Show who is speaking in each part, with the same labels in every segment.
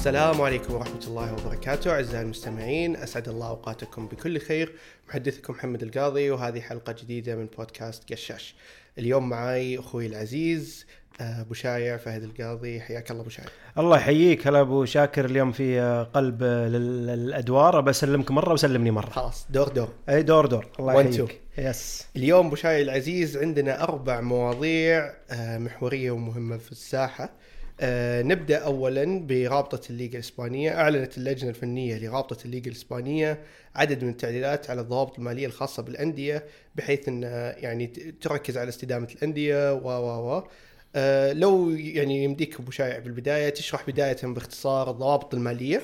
Speaker 1: السلام عليكم ورحمة الله وبركاته. أعزائي المستمعين أسعد الله أوقاتكم بكل خير. محدثكم محمد القاضي وهذه حلقة جديدة من بودكاست قشاش. اليوم معاي أخوي العزيز آه، أبو شايع فهد القاضي. حياك الله أبو شايع.
Speaker 2: الله يحييك. هلا أبو شاكر اليوم في قلب الادوار بسلمك مرة وسلمني مرة.
Speaker 1: خلاص دور دور.
Speaker 2: إي دور دور. الله يحييك. يس
Speaker 1: اليوم أبو شايع العزيز عندنا أربع مواضيع آه، محورية ومهمة في الساحة. آه، نبدأ أولا برابطة الليغا الإسبانية. أعلنت اللجنة الفنية لرابطة الليغا الإسبانية عدد من التعديلات على الضوابط المالية الخاصة بالأندية بحيث أن يعني ت- تركز على استدامة الأندية و و و. آه، لو يعني يمديك أبو شايع بالبداية تشرح بداية باختصار الضوابط المالية.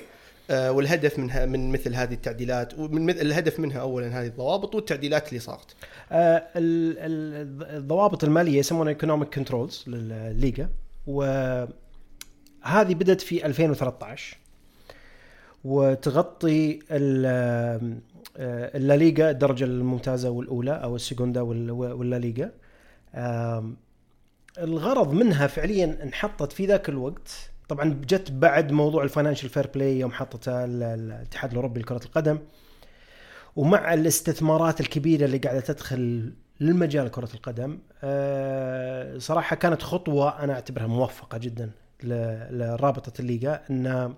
Speaker 1: آه، والهدف منها من مثل هذه التعديلات ومن الهدف منها اولا هذه الضوابط والتعديلات اللي صارت.
Speaker 2: آه ال- ال- الضوابط المالية يسمونها ايكونوميك controls للليغا. وهذه بدأت في 2013 وتغطي ال- آه، الليغا الدرجة الممتازة والأولى أو ال Segunda وال- والليغا الغرض منها فعليا انحطت في ذاك الوقت. طبعا جت بعد موضوع ال Financial Fair Play يوم حطتها ال- الاتحاد الأوروبي لكرة القدم. ومع الاستثمارات الكبيرة اللي قاعدة تدخل للمجال كرة القدم آه، صراحة كانت خطوة أنا أعتبرها موفقة جدا. لرابطة الليغا أن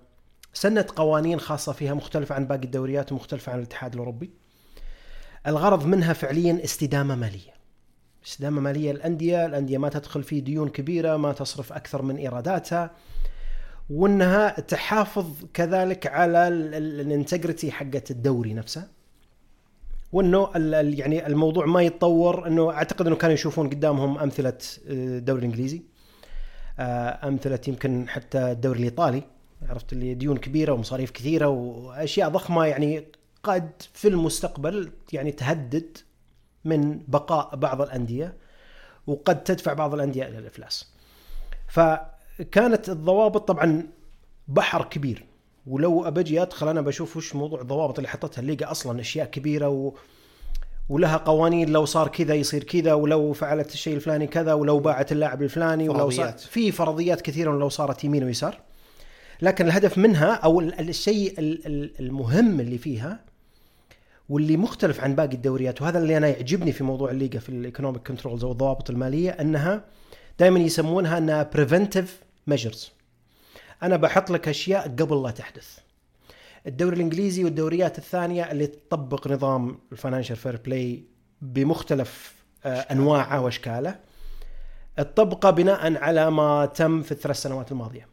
Speaker 2: سنت قوانين خاصة فيها مختلفة عن باقي الدوريات ومختلفة عن الاتحاد الأوروبي. الغرض منها فعليا استدامة مالية. استدامة مالية الأندية الأندية ما تدخل في ديون كبيرة ما تصرف أكثر من إيراداتها وأنها تحافظ كذلك على الانتجريتي حقت الدوري نفسه. وأنه يعني الموضوع ما يتطور أنه أعتقد أنه كانوا يشوفون قدامهم أمثلة الدوري الانجليزي آه، أمثلة يمكن حتى الدوري الإيطالي. عرفت اللي ديون كبيرة ومصاريف كثيرة وأشياء ضخمة يعني قد في المستقبل يعني تهدد من بقاء بعض الأندية وقد تدفع بعض الأندية إلى الإفلاس. فكانت الضوابط طبعا بحر كبير. ولو أبجي أدخل أنا بشوف وش موضوع الضوابط اللي حطتها. الليغا أصلا أشياء كبيرة و ولها قوانين لو صار كذا يصير كذا ولو فعلت الشيء الفلاني كذا ولو باعت اللاعب الفلاني ولو صار. في فرضيات كثيرة ولو صارت يمين ويسار. لكن الهدف منها أو ال- الشيء ال- ال- المهم اللي فيها واللي مختلف عن باقي الدوريات وهذا اللي أنا يعجبني في موضوع الليغا في ال economic controls أو الضوابط المالية إنها دائما يسمونها إنها preventive ميجرز أنا بحط لك أشياء قبل لا تحدث. الدوري الإنجليزي والدوريات الثانية اللي تطبق نظام ال financial fair play بمختلف آه، أنواعه واشكاله تطبقه بناء على ما تم في الثلاث سنوات الماضية.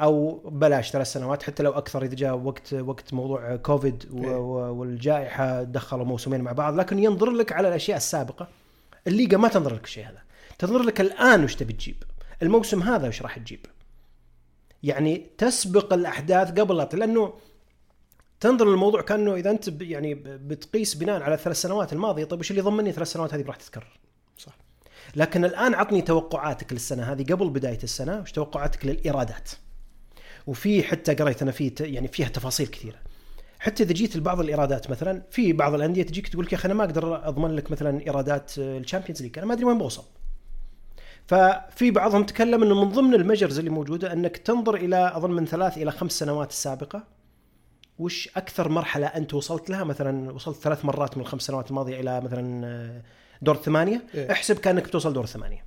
Speaker 2: أو بلاش ثلاث سنوات حتى لو أكثر إذا جاء وقت وقت موضوع كوفيد
Speaker 1: إيه.
Speaker 2: والجائحة دخلوا موسمين مع بعض. لكن ينظر لك على الأشياء السابقة. الليغا ما تنظر لك الشيء هذا. تنظر لك الآن وش تبي تجيب. الموسم هذا وش راح تجيب. يعني تسبق الأحداث قبل لا لأنه تنظر للموضوع كأنه إذا أنت يعني بتقيس بناء على الثلاث سنوات الماضية طيب وش اللي يضمني ثلاث سنوات هذه راح تتكرر؟
Speaker 1: صح.
Speaker 2: لكن الآن عطني توقعاتك للسنة هذه قبل بداية السنة وش توقعاتك للإيرادات؟ وفي حتى قريت أنا في يعني فيها تفاصيل كثيرة. حتى إذا جيت لبعض الإيرادات مثلا في بعض الأندية تجيك تقول لك يا أخي أنا ما أقدر أضمن لك مثلا إيرادات ال Champions League أنا ما أدري وين بوصل. ففي بعضهم تكلم إنه من ضمن المجرز اللي موجودة إنك تنظر إلى أظن من ثلاث إلى خمس سنوات السابقه وش أكثر مرحلة أنت وصلت لها؟ مثلا وصلت ثلاث مرات من الخمس سنوات الماضية إلى مثلا آه، دور الثمانيه
Speaker 1: إيه.
Speaker 2: احسب كأنك بتوصل دور الثمانيه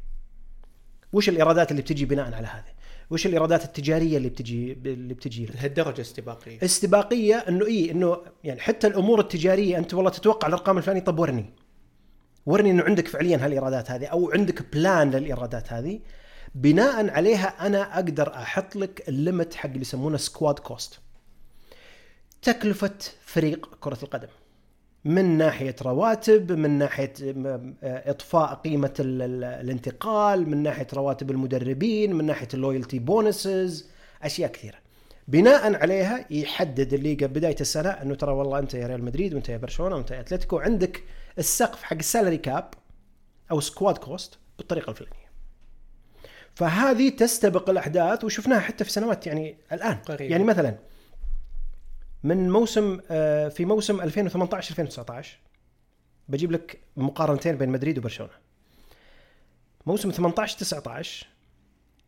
Speaker 2: وش الإيرادات اللي بتجي بناء على هذا وش الإيرادات التجارية اللي بتجي اللي بتجي لك؟
Speaker 1: لهالدرجة استباقية.
Speaker 2: استباقية إنه إيه إنه يعني حتى الأمور التجارية أنت والله تتوقع الأرقام الفلانية طب ورني. ورني إنه عندك فعليا هالإيرادات هذه أو عندك plan للإيرادات هذه. بناء عليها أنا أقدر أحط لك ال limit حق اللي يسمونه squad cost تكلفة فريق كرة القدم من ناحية رواتب من قيمة ال- ال- الانتقال من ناحية رواتب المدربين من ناحية ال loyalty bonuses أشياء كثيرة بناء عليها يحدد الليغا بداية السنة إنه ترى والله أنت يا ريال مدريد وأنت يا برشلونة وأنت يا أتلتيكو عندك السقف حق ال salary cap أو squad cost بالطريقة الفلانية. فهذه تستبق الأحداث وشفناها حتى في سنوات يعني الآن
Speaker 1: قريبة.
Speaker 2: يعني مثلا من موسم آه، في موسم 2018 2019 بجيب لك مقارنتين بين مدريد وبرشلونة. موسم 18 19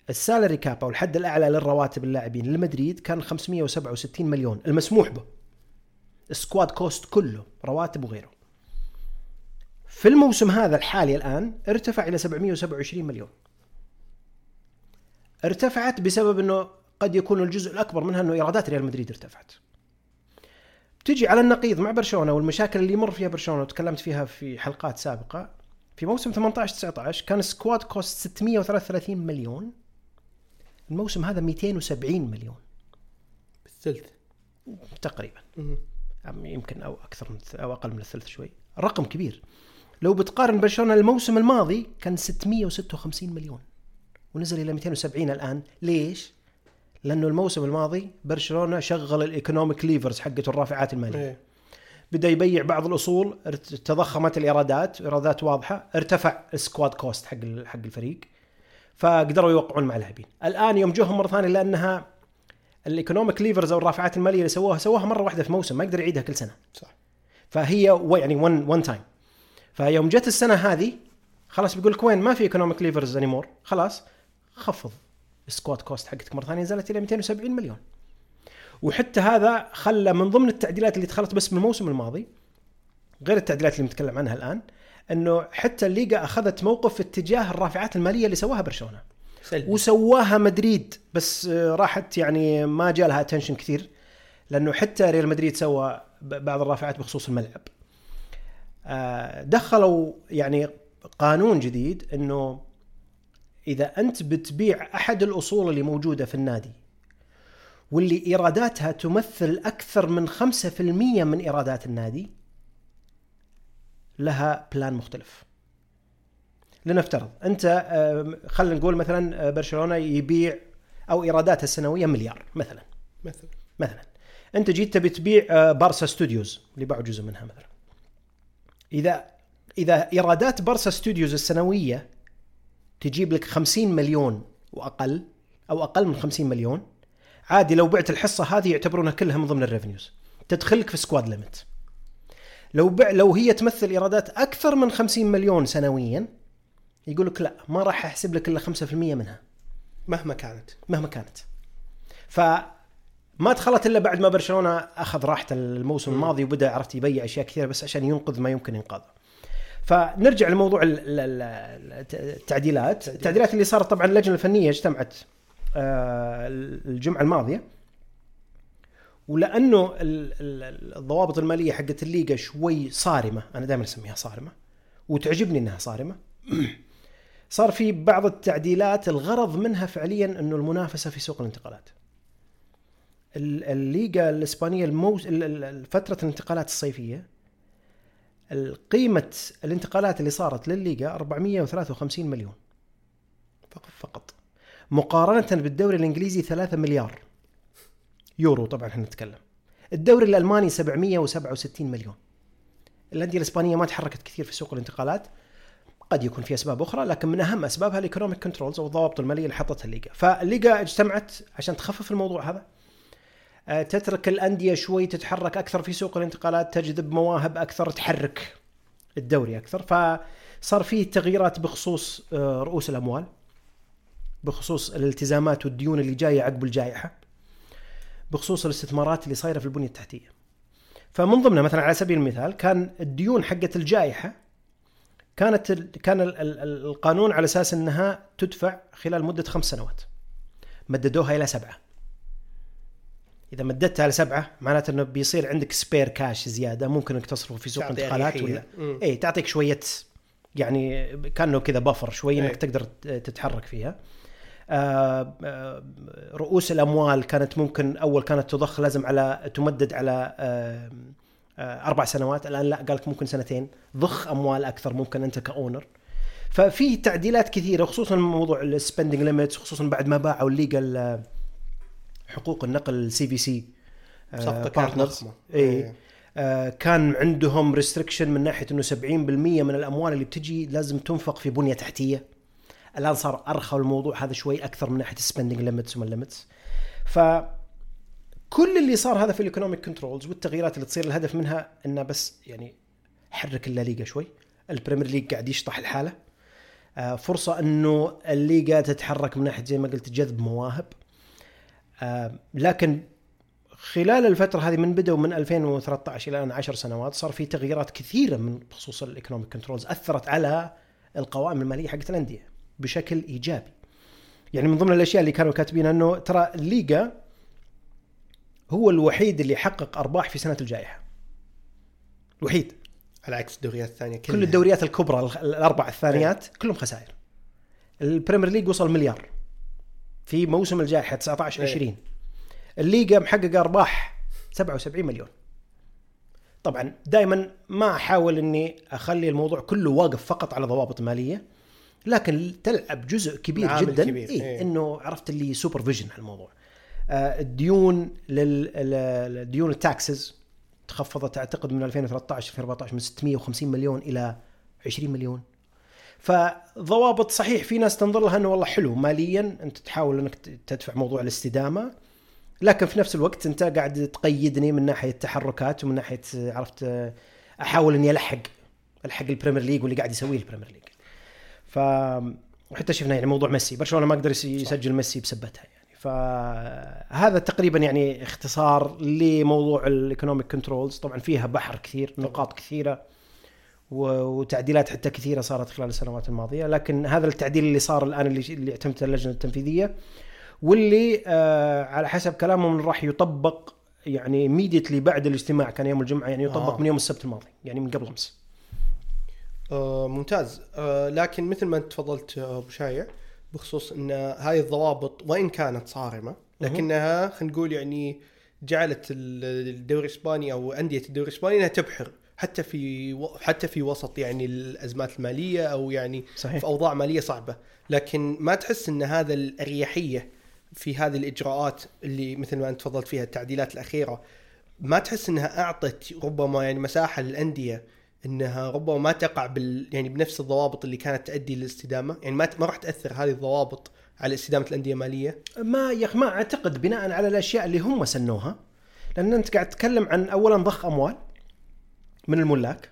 Speaker 2: ال salary cap أو الحد الأعلى للرواتب اللاعبين لمدريد كان 567 مليون المسموح به. ال squad cost كله رواتب وغيره. في الموسم هذا الحالي الآن ارتفع إلى 727 مليون. ارتفعت بسبب إنه قد يكون الجزء الأكبر منها إنه إيرادات ريال مدريد ارتفعت. تجي على النقيض مع برشلونة والمشاكل اللي يمر فيها برشلونة وتكلمت فيها في حلقات سابقة في موسم 18 19 كان squad cost 633 مليون. الموسم هذا 270 مليون.
Speaker 1: بالثلث.
Speaker 2: تقريبا.
Speaker 1: مم.
Speaker 2: يمكن أو أكثر من أو أقل من الثلث شوي. رقم كبير. لو بتقارن برشلونة الموسم الماضي كان 656 مليون ونزل إلى 270 الآن. ليش؟ لأنه الموسم الماضي برشلونة شغل ال economic levers حقته الرافعات المالية.
Speaker 1: إيه.
Speaker 2: بدا يبيع بعض الأصول تضخمت الإيرادات إيرادات واضحة ارتفع ال squad cost حق حق الفريق فقدروا يوقعون مع اللاعبين. الآن يوم جوهم مرة ثانية لأنها ال economic levers أو الرافعات المالية اللي سووها سووها مرة واحدة في موسم ما يقدر يعيدها كل سنة.
Speaker 1: صح.
Speaker 2: فهي يعني one one time فيوم جت السنة هذه خلاص بيقول لك وين ما في economic levers anymore خلاص خفض. ال squad cost حقتك مرة ثانية نزلت إلى 270 مليون. وحتى هذا خلى من ضمن التعديلات اللي دخلت بس من الموسم الماضي غير التعديلات اللي بنتكلم عنها الآن إنه حتى الليغا أخذت موقف في اتجاه الرافعات المالية اللي سواها برشلونة.
Speaker 1: سلبي.
Speaker 2: وسواها مدريد بس راحت يعني ما جاء لها اتنشن كثير لأنه حتى ريال مدريد سوى بعض الرافعات بخصوص الملعب. آه، دخلوا يعني قانون جديد إنه إذا أنت بتبيع أحد الأصول اللي موجودة في النادي واللي إيراداتها تمثل أكثر من 5% من إيرادات النادي لها plan مختلف. لنفترض أنت خلينا نقول مثلا آه، برشلونة يبيع أو ايراداته السنوية مليار مثلا.
Speaker 1: مثلا.
Speaker 2: مثلا. أنت جيت تبي تبيع آه، بارسا ستوديوز اللي باعوا جزء منها مثلا. إذا إذا إيرادات بارسا ستوديوز السنوية تجيب لك 50 مليون وأقل أو أقل من 50 مليون. عادي لو بعت الحصة هذه يعتبرونها كلها من ضمن ال revenues تدخلك في squad limit لو بع لو هي تمثل إيرادات أكثر من 50 مليون سنويا يقول لك لا ما راح أحسب لك إلا 5% منها.
Speaker 1: مهما كانت.
Speaker 2: مهما كانت. فما دخلت إلا بعد ما برشلونة أخذ راحته الموسم الماضي وبدأ عرفت يبيع أشياء كثيرة بس عشان ينقذ ما يمكن إنقاذه. فنرجع لموضوع ال- ال- ال- التعديلات. التعديلات اللي صارت طبعا اللجنة الفنية اجتمعت آه، الجمعة الماضية. ولأنه ال- ال- الضوابط المالية حقت الليغا شوي صارمة أنا دائما أسميها صارمة وتعجبني إنها صارمة. صار في بعض التعديلات الغرض منها فعليا إنه المنافسة في سوق الانتقالات. ال- الليغا الإسبانية الموس... ال- ال- ال- فترة الانتقالات الصيفية قيمه الانتقالات اللي صارت للليغا 453 مليون. فقط فقط. مقارنة بالدوري الإنجليزي 3 مليار يورو. طبعا إحنا نتكلم. الدوري الألماني 767 مليون. الأندية الإسبانية ما تحركت كثير في سوق الانتقالات. قد يكون في أسباب أخرى لكن من أهم أسبابها ال economic controls أو الضوابط المالية اللي حطتها الليغا. فالليغا اجتمعت عشان تخفف الموضوع هذا. تترك الأندية شوي تتحرك أكثر في سوق الانتقالات تجذب مواهب أكثر تحرك الدوري أكثر فصار في تغييرات بخصوص آه، رؤوس الأموال بخصوص الالتزامات والديون اللي جاية عقب الجائحة بخصوص الاستثمارات اللي صايرة في البنية التحتية فمن ضمنها مثلا على سبيل المثال كان الديون حقت الجائحة كانت. كان ال... ال... القانون على أساس إنها تدفع خلال مدة خمس سنوات مددوها إلى سبعة إذا مددتها على سبعة معناته إنه بيصير عندك spare cash زيادة ممكن إنك تصرفه في سوق
Speaker 1: تعطي
Speaker 2: الانتقالات ولا. اي تعطيك شوية يعني كأنه كذا buffer شوي إنك
Speaker 1: إيه.
Speaker 2: تقدر تتحرك فيها آه، آه، رؤوس الأموال كانت ممكن أول كانت تضخ لازم على تمدد على آه، أربع سنوات الآن لا قال لك ممكن سنتين ضخ أموال أكثر ممكن أنت ك owner ففي تعديلات كثيرة خصوصا موضوع ال spending limits خصوصا بعد ما باعوا الليجا ال- حقوق النقل
Speaker 1: ال CVC ضخمة.
Speaker 2: اي كان عندهم restriction من ناحية إنه 70% من الأموال اللي بتجي لازم تنفق في بنية تحتية. الآن صار أرخى الموضوع هذا شوي أكثر من ناحية ال spending limits وما limits ف كل اللي صار هذا في ال economic controls والتغييرات اللي تصير الهدف منها إنه بس يعني حرك الليغا شوي. البريمير ليج قاعد يشطح الحالة. آه، فرصة إنه الليغا تتحرك من ناحية زي ما قلت جذب مواهب. لكن خلال الفترة هذه من بدأوا من 2013 إلى الآن 10 سنوات صار في تغييرات كثيرة من بخصوص ال economic controls أثرت على القوائم المالية حقت الأندية بشكل إيجابي. يعني من ضمن الأشياء اللي كانوا كاتبين أنه ترى الليغا هو الوحيد اللي حقق أرباح في سنة الجائحة. الوحيد.
Speaker 1: على عكس الدوريات الثانية
Speaker 2: كل الدوريات الكبرى ال- الأربع الثانيات كلهم خسائر البريمير ليج وصل مليار في موسم الجائحة 19
Speaker 1: إيه.
Speaker 2: 20 الليغا محققه أرباح 77 مليون. طبعا دائما ما أحاول إني أخلي الموضوع كله واقف فقط على ضوابط مالية لكن تلعب جزء كبير جدا.
Speaker 1: كبير،
Speaker 2: إيه
Speaker 1: إيه.
Speaker 2: إنه عرفت اللي supervision على الموضوع آه، الديون لل ديون ال taxes تخفضت أعتقد من 2013 2014 من 650 مليون إلى 20 مليون. فضوابط صحيح في ناس تنظر لها إنه والله حلو ماليا أنت تحاول إنك تدفع موضوع الاستدامة لكن في نفس الوقت أنت قاعد تقيدني من ناحية تحركات ومن ناحية عرفت أحاول إني ألحق ألحق البريمير ليج واللي قاعد يسويه البريمير ليج. ف وحتى شفنا يعني موضوع ميسي برشلونة ما قدر يس- يسجل ميسي بسبتها يعني. فهذا تقريبا يعني اختصار لموضوع ال economic controls طبعا فيها بحر كثير نقاط كثيرة. وتعديلات حتى كثيرة صارت خلال السنوات الماضية لكن هذا التعديل اللي صار الآن اللي اللي اعتمدته اللجنة التنفيذية واللي آه على حسب كلامهم راح يطبق يعني immediately بعد الاجتماع كان يوم الجمعة يعني يطبق
Speaker 1: آه.
Speaker 2: من يوم السبت الماضي يعني من قبل أمس.
Speaker 1: آه ممتاز. آه لكن مثل ما انت تفضلت آه، أبو شايع بخصوص إن هاي الضوابط وإن كانت صارمة لكنها خلينا نقول يعني جعلت ال- الدوري الإسباني أو أندية الدوري الإسباني إنها تبحر. حتى في و- حتى في وسط يعني الأزمات المالية أو يعني
Speaker 2: صحيح.
Speaker 1: في أوضاع مالية صعبة. لكن ما تحس إن هذا الأريحية في هذه الإجراءات اللي مثل ما أنت تفضلت فيها التعديلات الأخيرة ما تحس إنها أعطت ربما يعني مساحة للأندية إنها ربما ما تقع بال يعني بنفس الضوابط اللي كانت تؤدي للاستدامة؟ يعني ما ما راح تأثر هذه الضوابط على استدامة الأندية ماليه
Speaker 2: ما يا أخي ما أعتقد بناء على الأشياء اللي هم سنوها. لأن أنت قاعد تتكلم عن اولا ضخ أموال من الملاك.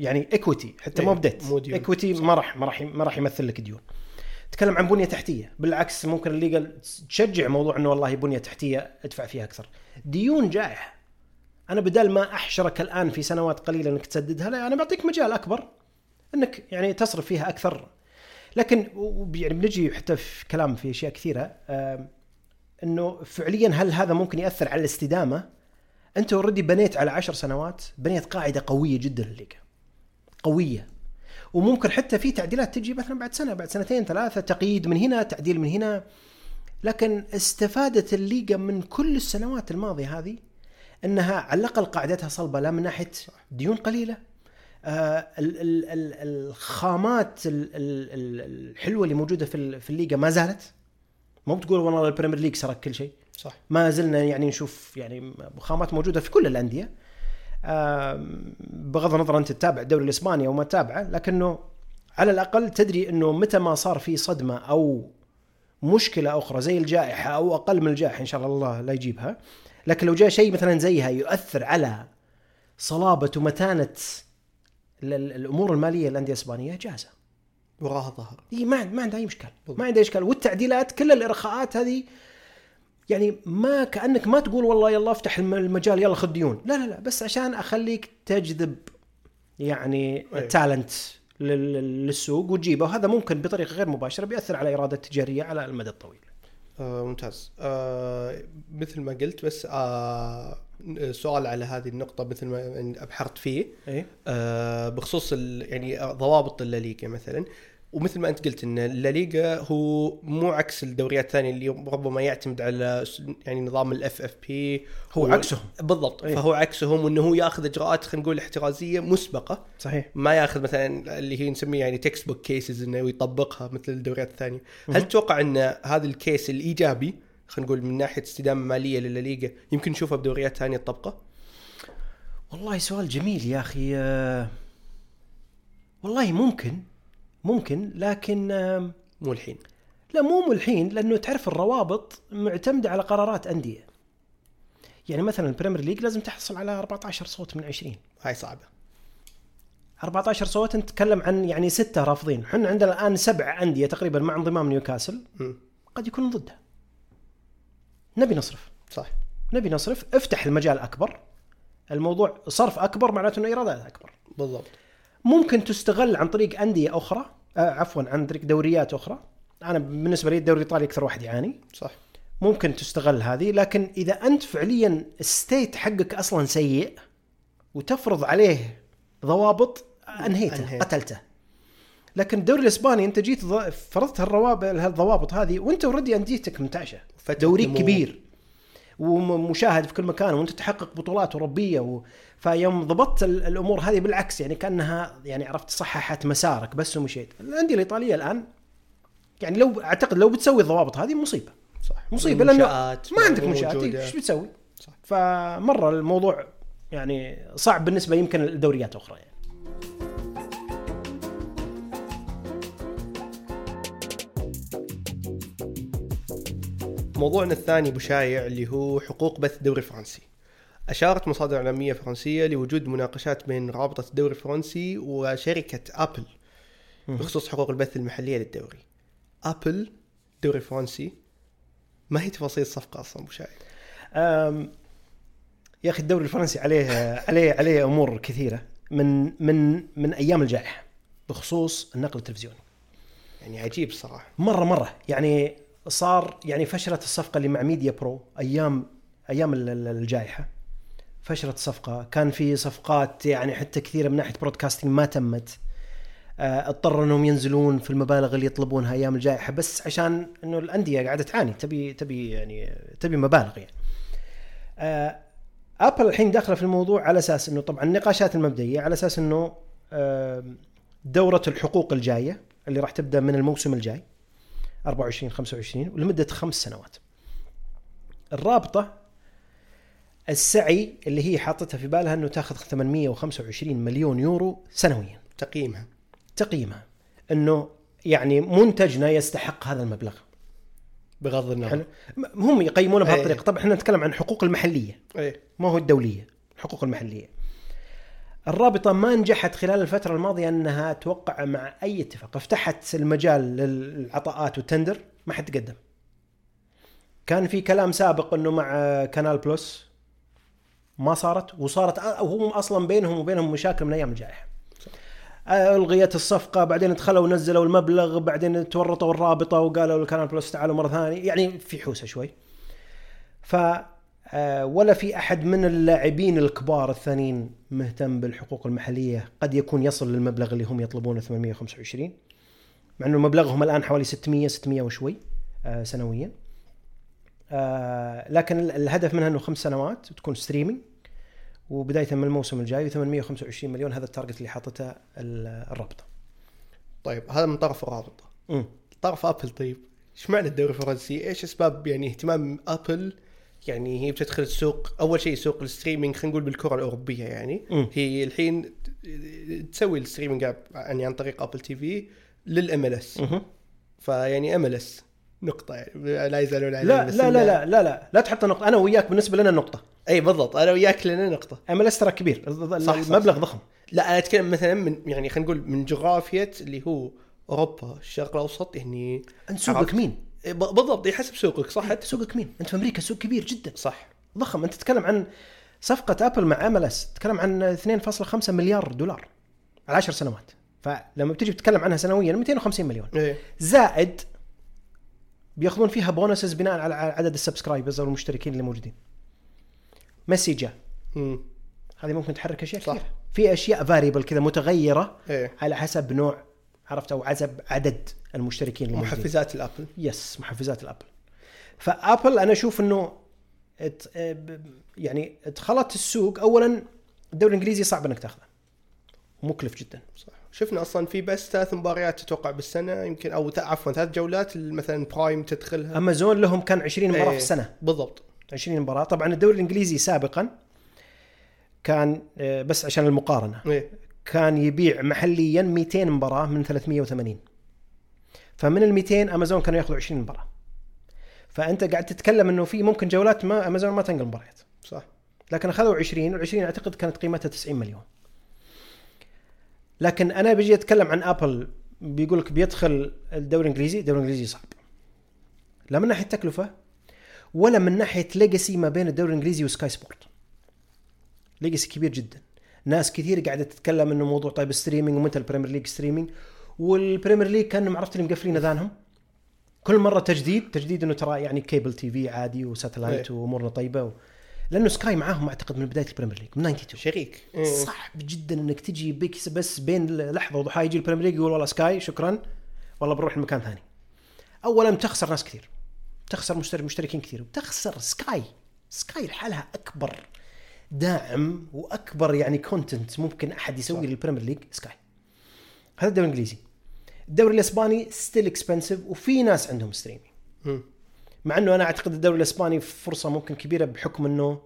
Speaker 2: يعني equity حتى
Speaker 1: إيه،
Speaker 2: ما بديت
Speaker 1: مو.
Speaker 2: equity ما راح ما راح ما راح يمثل لك ديون تتكلم عن بنية تحتية. بالعكس ممكن الليجا تشجع موضوع إنه والله بنية تحتية ادفع فيها أكثر. ديون جائحة. أنا بدل ما أحشرك الآن في سنوات قليلة إنك تسددها لا أنا بعطيك مجال أكبر إنك يعني تصرف فيها أكثر. لكن يعني بنجي حتى في كلام في أشياء كثيرة إنه فعليا هل هذا ممكن يأثر على الاستدامة؟ أنت already بنيت على عشر سنوات بنيت قاعدة قوية جدا للليغا. قوية. وممكن حتى في تعديلات تجي مثلا بعد سنة بعد سنتين ثلاثة تقييد من هنا تعديل من هنا لكن استفادت الليغا من كل السنوات الماضية هذه أنها على الأقل قاعدتها صلبة لا من ناحية ديون قليلة آه ال- ال- ال- الخامات ال- ال- ال- الحلوة اللي موجودة في الليغا ما زالت مو بتقول والله البريمير ليج سرق كل شيء
Speaker 1: صح.
Speaker 2: ما زلنا يعني نشوف يعني خامات موجودة في كل الأندية. بغض النظر أنت تتابع الدوري الإسباني أو ما تتابعه لكنه على الأقل تدري إنه متى ما صار في صدمة أو مشكلة أخرى زي الجائحة أو أقل من الجائحة إن شاء الله الله لا يجيبها. لكن لو جاء شيء مثلا زيها يؤثر على صلابة ومتانة ال- ال- الأمور المالية للأندية الإسبانية جاهزه
Speaker 1: وراها ظهر.
Speaker 2: إي ما ما عنده أي اشكال ما عنده اشكال والتعديلات كل الإرخاءات هذه يعني ما كأنك ما تقول والله يلا افتح الم- المجال يلا خذ ديون. لا لا لا بس عشان أخليك تجذب يعني
Speaker 1: أي.
Speaker 2: تالنت لل- للسوق وتجيبه. وهذا ممكن بطريقة غير مباشرة بيأثر على إرادة التجاريه على المدى الطويل.
Speaker 1: آه ممتاز. آه مثل ما قلت بس آه سؤال على هذه النقطة مثل ما أبحرت فيه.
Speaker 2: اي
Speaker 1: آه بخصوص يعني ضوابط الليغا مثلا. ومثل ما انت قلت إن الليغا هو مو عكس الدوريات الثانية اللي ربما يعتمد على يعني نظام ال FFP
Speaker 2: هو عكسهم.
Speaker 1: بالضبط.
Speaker 2: إيه.
Speaker 1: فهو عكسهم وإنه هو ياخذ إجراءات خلينا نقول احترازية مسبقة.
Speaker 2: صحيح.
Speaker 1: ما ياخذ مثلا اللي هي نسميه يعني textbook cases إنه يطبقها مثل الدوريات الثانية. هل تتوقع إن هذا ال case الإيجابي خلينا نقول من ناحية استدامة مالية للليغا يمكن نشوفها بدوريات ثانية تطبقه؟
Speaker 2: والله سؤال جميل يا أخي. آه، والله ممكن. ممكن لكن
Speaker 1: مو الحين.
Speaker 2: لا مو مو الحين لأنه تعرف الروابط معتمدة على قرارات أندية. يعني مثلا البريمير ليج لازم تحصل على 14 صوت من 20
Speaker 1: هاي صعبة.
Speaker 2: 14 صوت نتكلم عن يعني ستة رافضين. إحنا عندنا الآن سبع أندية تقريبا مع انضمام نيوكاسل. قد يكونوا ضدها. نبي نصرف.
Speaker 1: صح.
Speaker 2: نبي نصرف. افتح المجال أكبر. الموضوع صرف أكبر معناته إنه إيرادات أكبر.
Speaker 1: بالضبط.
Speaker 2: ممكن تستغل عن طريق أندية أخرى. عفوا عن طريق دوريات أخرى. أنا بالنسبة لي الدوري الإيطالي أكثر واحد يعاني.
Speaker 1: صح.
Speaker 2: ممكن تستغل هذه لكن إذا أنت فعليا الستيت حقك أصلا سيء وتفرض عليه ضوابط أنهيته
Speaker 1: أنهيت.
Speaker 2: قتلته. لكن الدوري الإسباني أنت جيت فرضت هالروابط الضوابط هذه وأنت اوريدي
Speaker 1: أنديتك
Speaker 2: منتعشة.
Speaker 1: نمو.
Speaker 2: كبير. ومشاهد في كل مكان وأنت تحقق بطولات أوروبية و... فيوم ضبطت ال- الأمور هذه بالعكس يعني كأنها يعني عرفت صححت مسارك بس ومشيت الأندية الإيطالية الآن يعني لو أعتقد لو بتسوي الضوابط هذه مصيبة
Speaker 1: صح
Speaker 2: مصيبة
Speaker 1: لأنه
Speaker 2: ما عندك منشآت
Speaker 1: موجودة.
Speaker 2: إيش بتسوي؟
Speaker 1: صح.
Speaker 2: فمرة الموضوع يعني صعب بالنسبة يمكن لدوريات أخرى يعني.
Speaker 1: موضوعنا الثاني أبو شايع اللي هو حقوق بث الدوري الفرنسي. أشارت مصادر إعلامية فرنسية لوجود مناقشات بين رابطة الدوري الفرنسي وشركة أبل بخصوص حقوق البث المحلية للدوري. أبل الدوري الفرنسي ما هي تفاصيل الصفقه أصلا أبو شايع؟
Speaker 2: أم، يا أخي الدوري الفرنسي عليه عليه عليه أمور كثيرة من من من أيام الجائحة بخصوص النقل التلفزيوني.
Speaker 1: يعني عجيب الصراحه.
Speaker 2: مرة مرة يعني صار يعني فشلت الصفقة اللي مع ميديا برو أيام أيام ال- ال- الجائحة فشلت الصفقه كان في صفقات يعني حتى كثيرة من ناحية broadcasting ما تمت. آه، اضطروا إنهم ينزلون في المبالغ اللي يطلبونها أيام الجائحة بس عشان إنه الأندية قاعدة تعاني تبي تبي يعني تبي مبالغ يعني. آه، Apple الحين داخله في الموضوع على أساس إنه طبعا النقاشات المبدئية على أساس إنه آه، دورة الحقوق الجاية اللي راح تبدأ من الموسم الجاي 24 25 ولمده خمس سنوات. الرابطة السعي اللي هي حاطتها في بالها إنه تاخذ 825 مليون يورو سنويا
Speaker 1: تقييمها.
Speaker 2: تقييمها إنه يعني منتجنا يستحق هذا المبلغ.
Speaker 1: بغض النظر.
Speaker 2: هم يقيمونه
Speaker 1: إيه.
Speaker 2: بهالطريقه، طبعا إحنا نتكلم عن الحقوق المحلية
Speaker 1: إيه
Speaker 2: ما هو الدولية، الحقوق المحلية. الرابطة ما نجحت خلال الفترة الماضية إنها توقع مع أي اتفاق، فتحت المجال للعطاءات وال tender ما حد تقدم. كان في كلام سابق إنه مع Canal Plus ما صارت وصارت وهم أصلا بينهم وبينهم مشاكل من أيام الجائحة. ألغيت الصفقة بعدين دخلوا ونزلوا المبلغ بعدين تورطوا الرابطة وقالوا ل Canal Plus تعالوا مرة ثانية يعني في حوسة شوي. ف آه، ولا في أحد من اللاعبين الكبار الثانيين مهتم بالحقوق المحلية قد يكون يصل للمبلغ اللي هم يطلبونه 825 مع إنه مبلغهم الآن حوالي 600 600 وشوي آه، سنويا آه، لكن ال- الهدف منها إنه خمس سنوات تكون streaming وبداية من الموسم الجاي 825 مليون هذا ال target اللي حاطته ال- الرابطة.
Speaker 1: طيب هذا من طرف الرابطة.
Speaker 2: امم
Speaker 1: طرف أبل طيب إيش معنى الدوري الفرنسي؟ إيش أسباب يعني اهتمام أبل يعني هي بتدخل السوق أول شيء سوق ال streaming خلينا نقول بالكرة الأوروبية يعني
Speaker 2: مم.
Speaker 1: هي الحين تسوي ال streaming يعني عن طريق أبل تي في للام إل
Speaker 2: إس.
Speaker 1: فيعني إم إل إس نقطة يعني. لا يزالون
Speaker 2: لا لا
Speaker 1: إنها-
Speaker 2: لا لا لا لا. لا تحط نقطة. أنا وياك بالنسبة لنا نقطة.
Speaker 1: إي بالضبط. أنا وياك لنا
Speaker 2: إم إل إس ترى كبير.
Speaker 1: صح،
Speaker 2: المبلغ
Speaker 1: صح.
Speaker 2: ضخم.
Speaker 1: لا أنا أتكلم مثلا من يعني خلينا نقول من جغرافية اللي هو أوروبا الشرق الأوسط يعني
Speaker 2: أنت سوقك؟ مين؟
Speaker 1: إيه، بالضبط يحسب سوقك صح؟
Speaker 2: انت سوقك مين؟ أنت في أمريكا سوق كبير جدا.
Speaker 1: صح.
Speaker 2: ضخم. أنت تتكلم عن صفقة أبل مع أم إل إس. تتكلم عن 2.5 مليار دولار على 10 سنوات. فلما بتجي تتكلم عنها سنويا 250 مليون.
Speaker 1: إيه
Speaker 2: زائد بياخذون فيها bonuses بناء على عدد ال subscribers أو المشتركين اللي موجودين. ميسي جاء
Speaker 1: امم
Speaker 2: هذه ممكن تحرك أشياء
Speaker 1: صح.
Speaker 2: كثيرة. في أشياء variable كذا متغيرة
Speaker 1: إيه.
Speaker 2: على حسب نوع عرفت؟ أو حسب عدد المشتركين اللي
Speaker 1: محفزات الأبل.
Speaker 2: yes محفزات الأبل. فأبل أنا أشوف إنه يعني دخلت السوق. اولا الدوري الإنجليزي صعب إنك تاخذه. مكلف جدا.
Speaker 1: صح. شفنا أصلا في بس ثلاث مباريات تتوقع بالسنة يمكن أو عفوا ثلاث جولات مثلا برايم تدخلها.
Speaker 2: امازون لهم كان 20 مباراة
Speaker 1: إيه،
Speaker 2: في السنة.
Speaker 1: بالضبط.
Speaker 2: 20 مباراة. طبعا الدوري الإنجليزي سابقا كان آه، بس عشان المقارنة.
Speaker 1: إيه.
Speaker 2: كان يبيع محليا 200 مباراة من 380 فمن ال 200 امازون كانوا يأخذوا 20 مباراة. فأنت قاعد تتكلم إنه في ممكن جولات ما امازون ما تنقل مباريات.
Speaker 1: صح.
Speaker 2: لكن أخذوا 20 وال 20 أعتقد كانت قيمتها 90 مليون. لكن أنا بيجي أتكلم عن أبل بيقول لك بيدخل الدوري الإنجليزي الدوري الإنجليزي صعب. لا من ناحية تكلفة ولا من ناحية legacy ما بين الدوري الإنجليزي وسكاي سبورت. legacy كبير جدا. ناس كثير قاعدة تتكلم إنه موضوع طيب streaming ومتى البريمير ليج streaming. والبريمير ليج كانهم عرفت اللي مقفلين أذانهم. كل مرة تجديد تجديد إنه ترى يعني cable TV عادي و satellite
Speaker 1: إيه.
Speaker 2: وأمورنا طيبة و... لأنه سكاي معاهم أعتقد من بداية البريمير ليج من 92
Speaker 1: شريك. إيه.
Speaker 2: صعب جدا إنك تجي بك بس بين لحظة وضحاها يجي البريمير ليج يقول والله سكاي شكرا. والله بروح لمكان ثاني. اولا بتخسر ناس كثير. بتخسر مشترك مشتركين كثير. بتخسر سكاي سكاي لحالها أكبر داعم وأكبر يعني content ممكن أحد يسوي. للبريمير ليج سكاي هذا الدوري الإنجليزي. الدوري الإسباني still expensive وفي ناس عندهم
Speaker 1: streaming.
Speaker 2: مع إنه أنا أعتقد الدوري الإسباني فرصة ممكن كبيرة بحكم إنه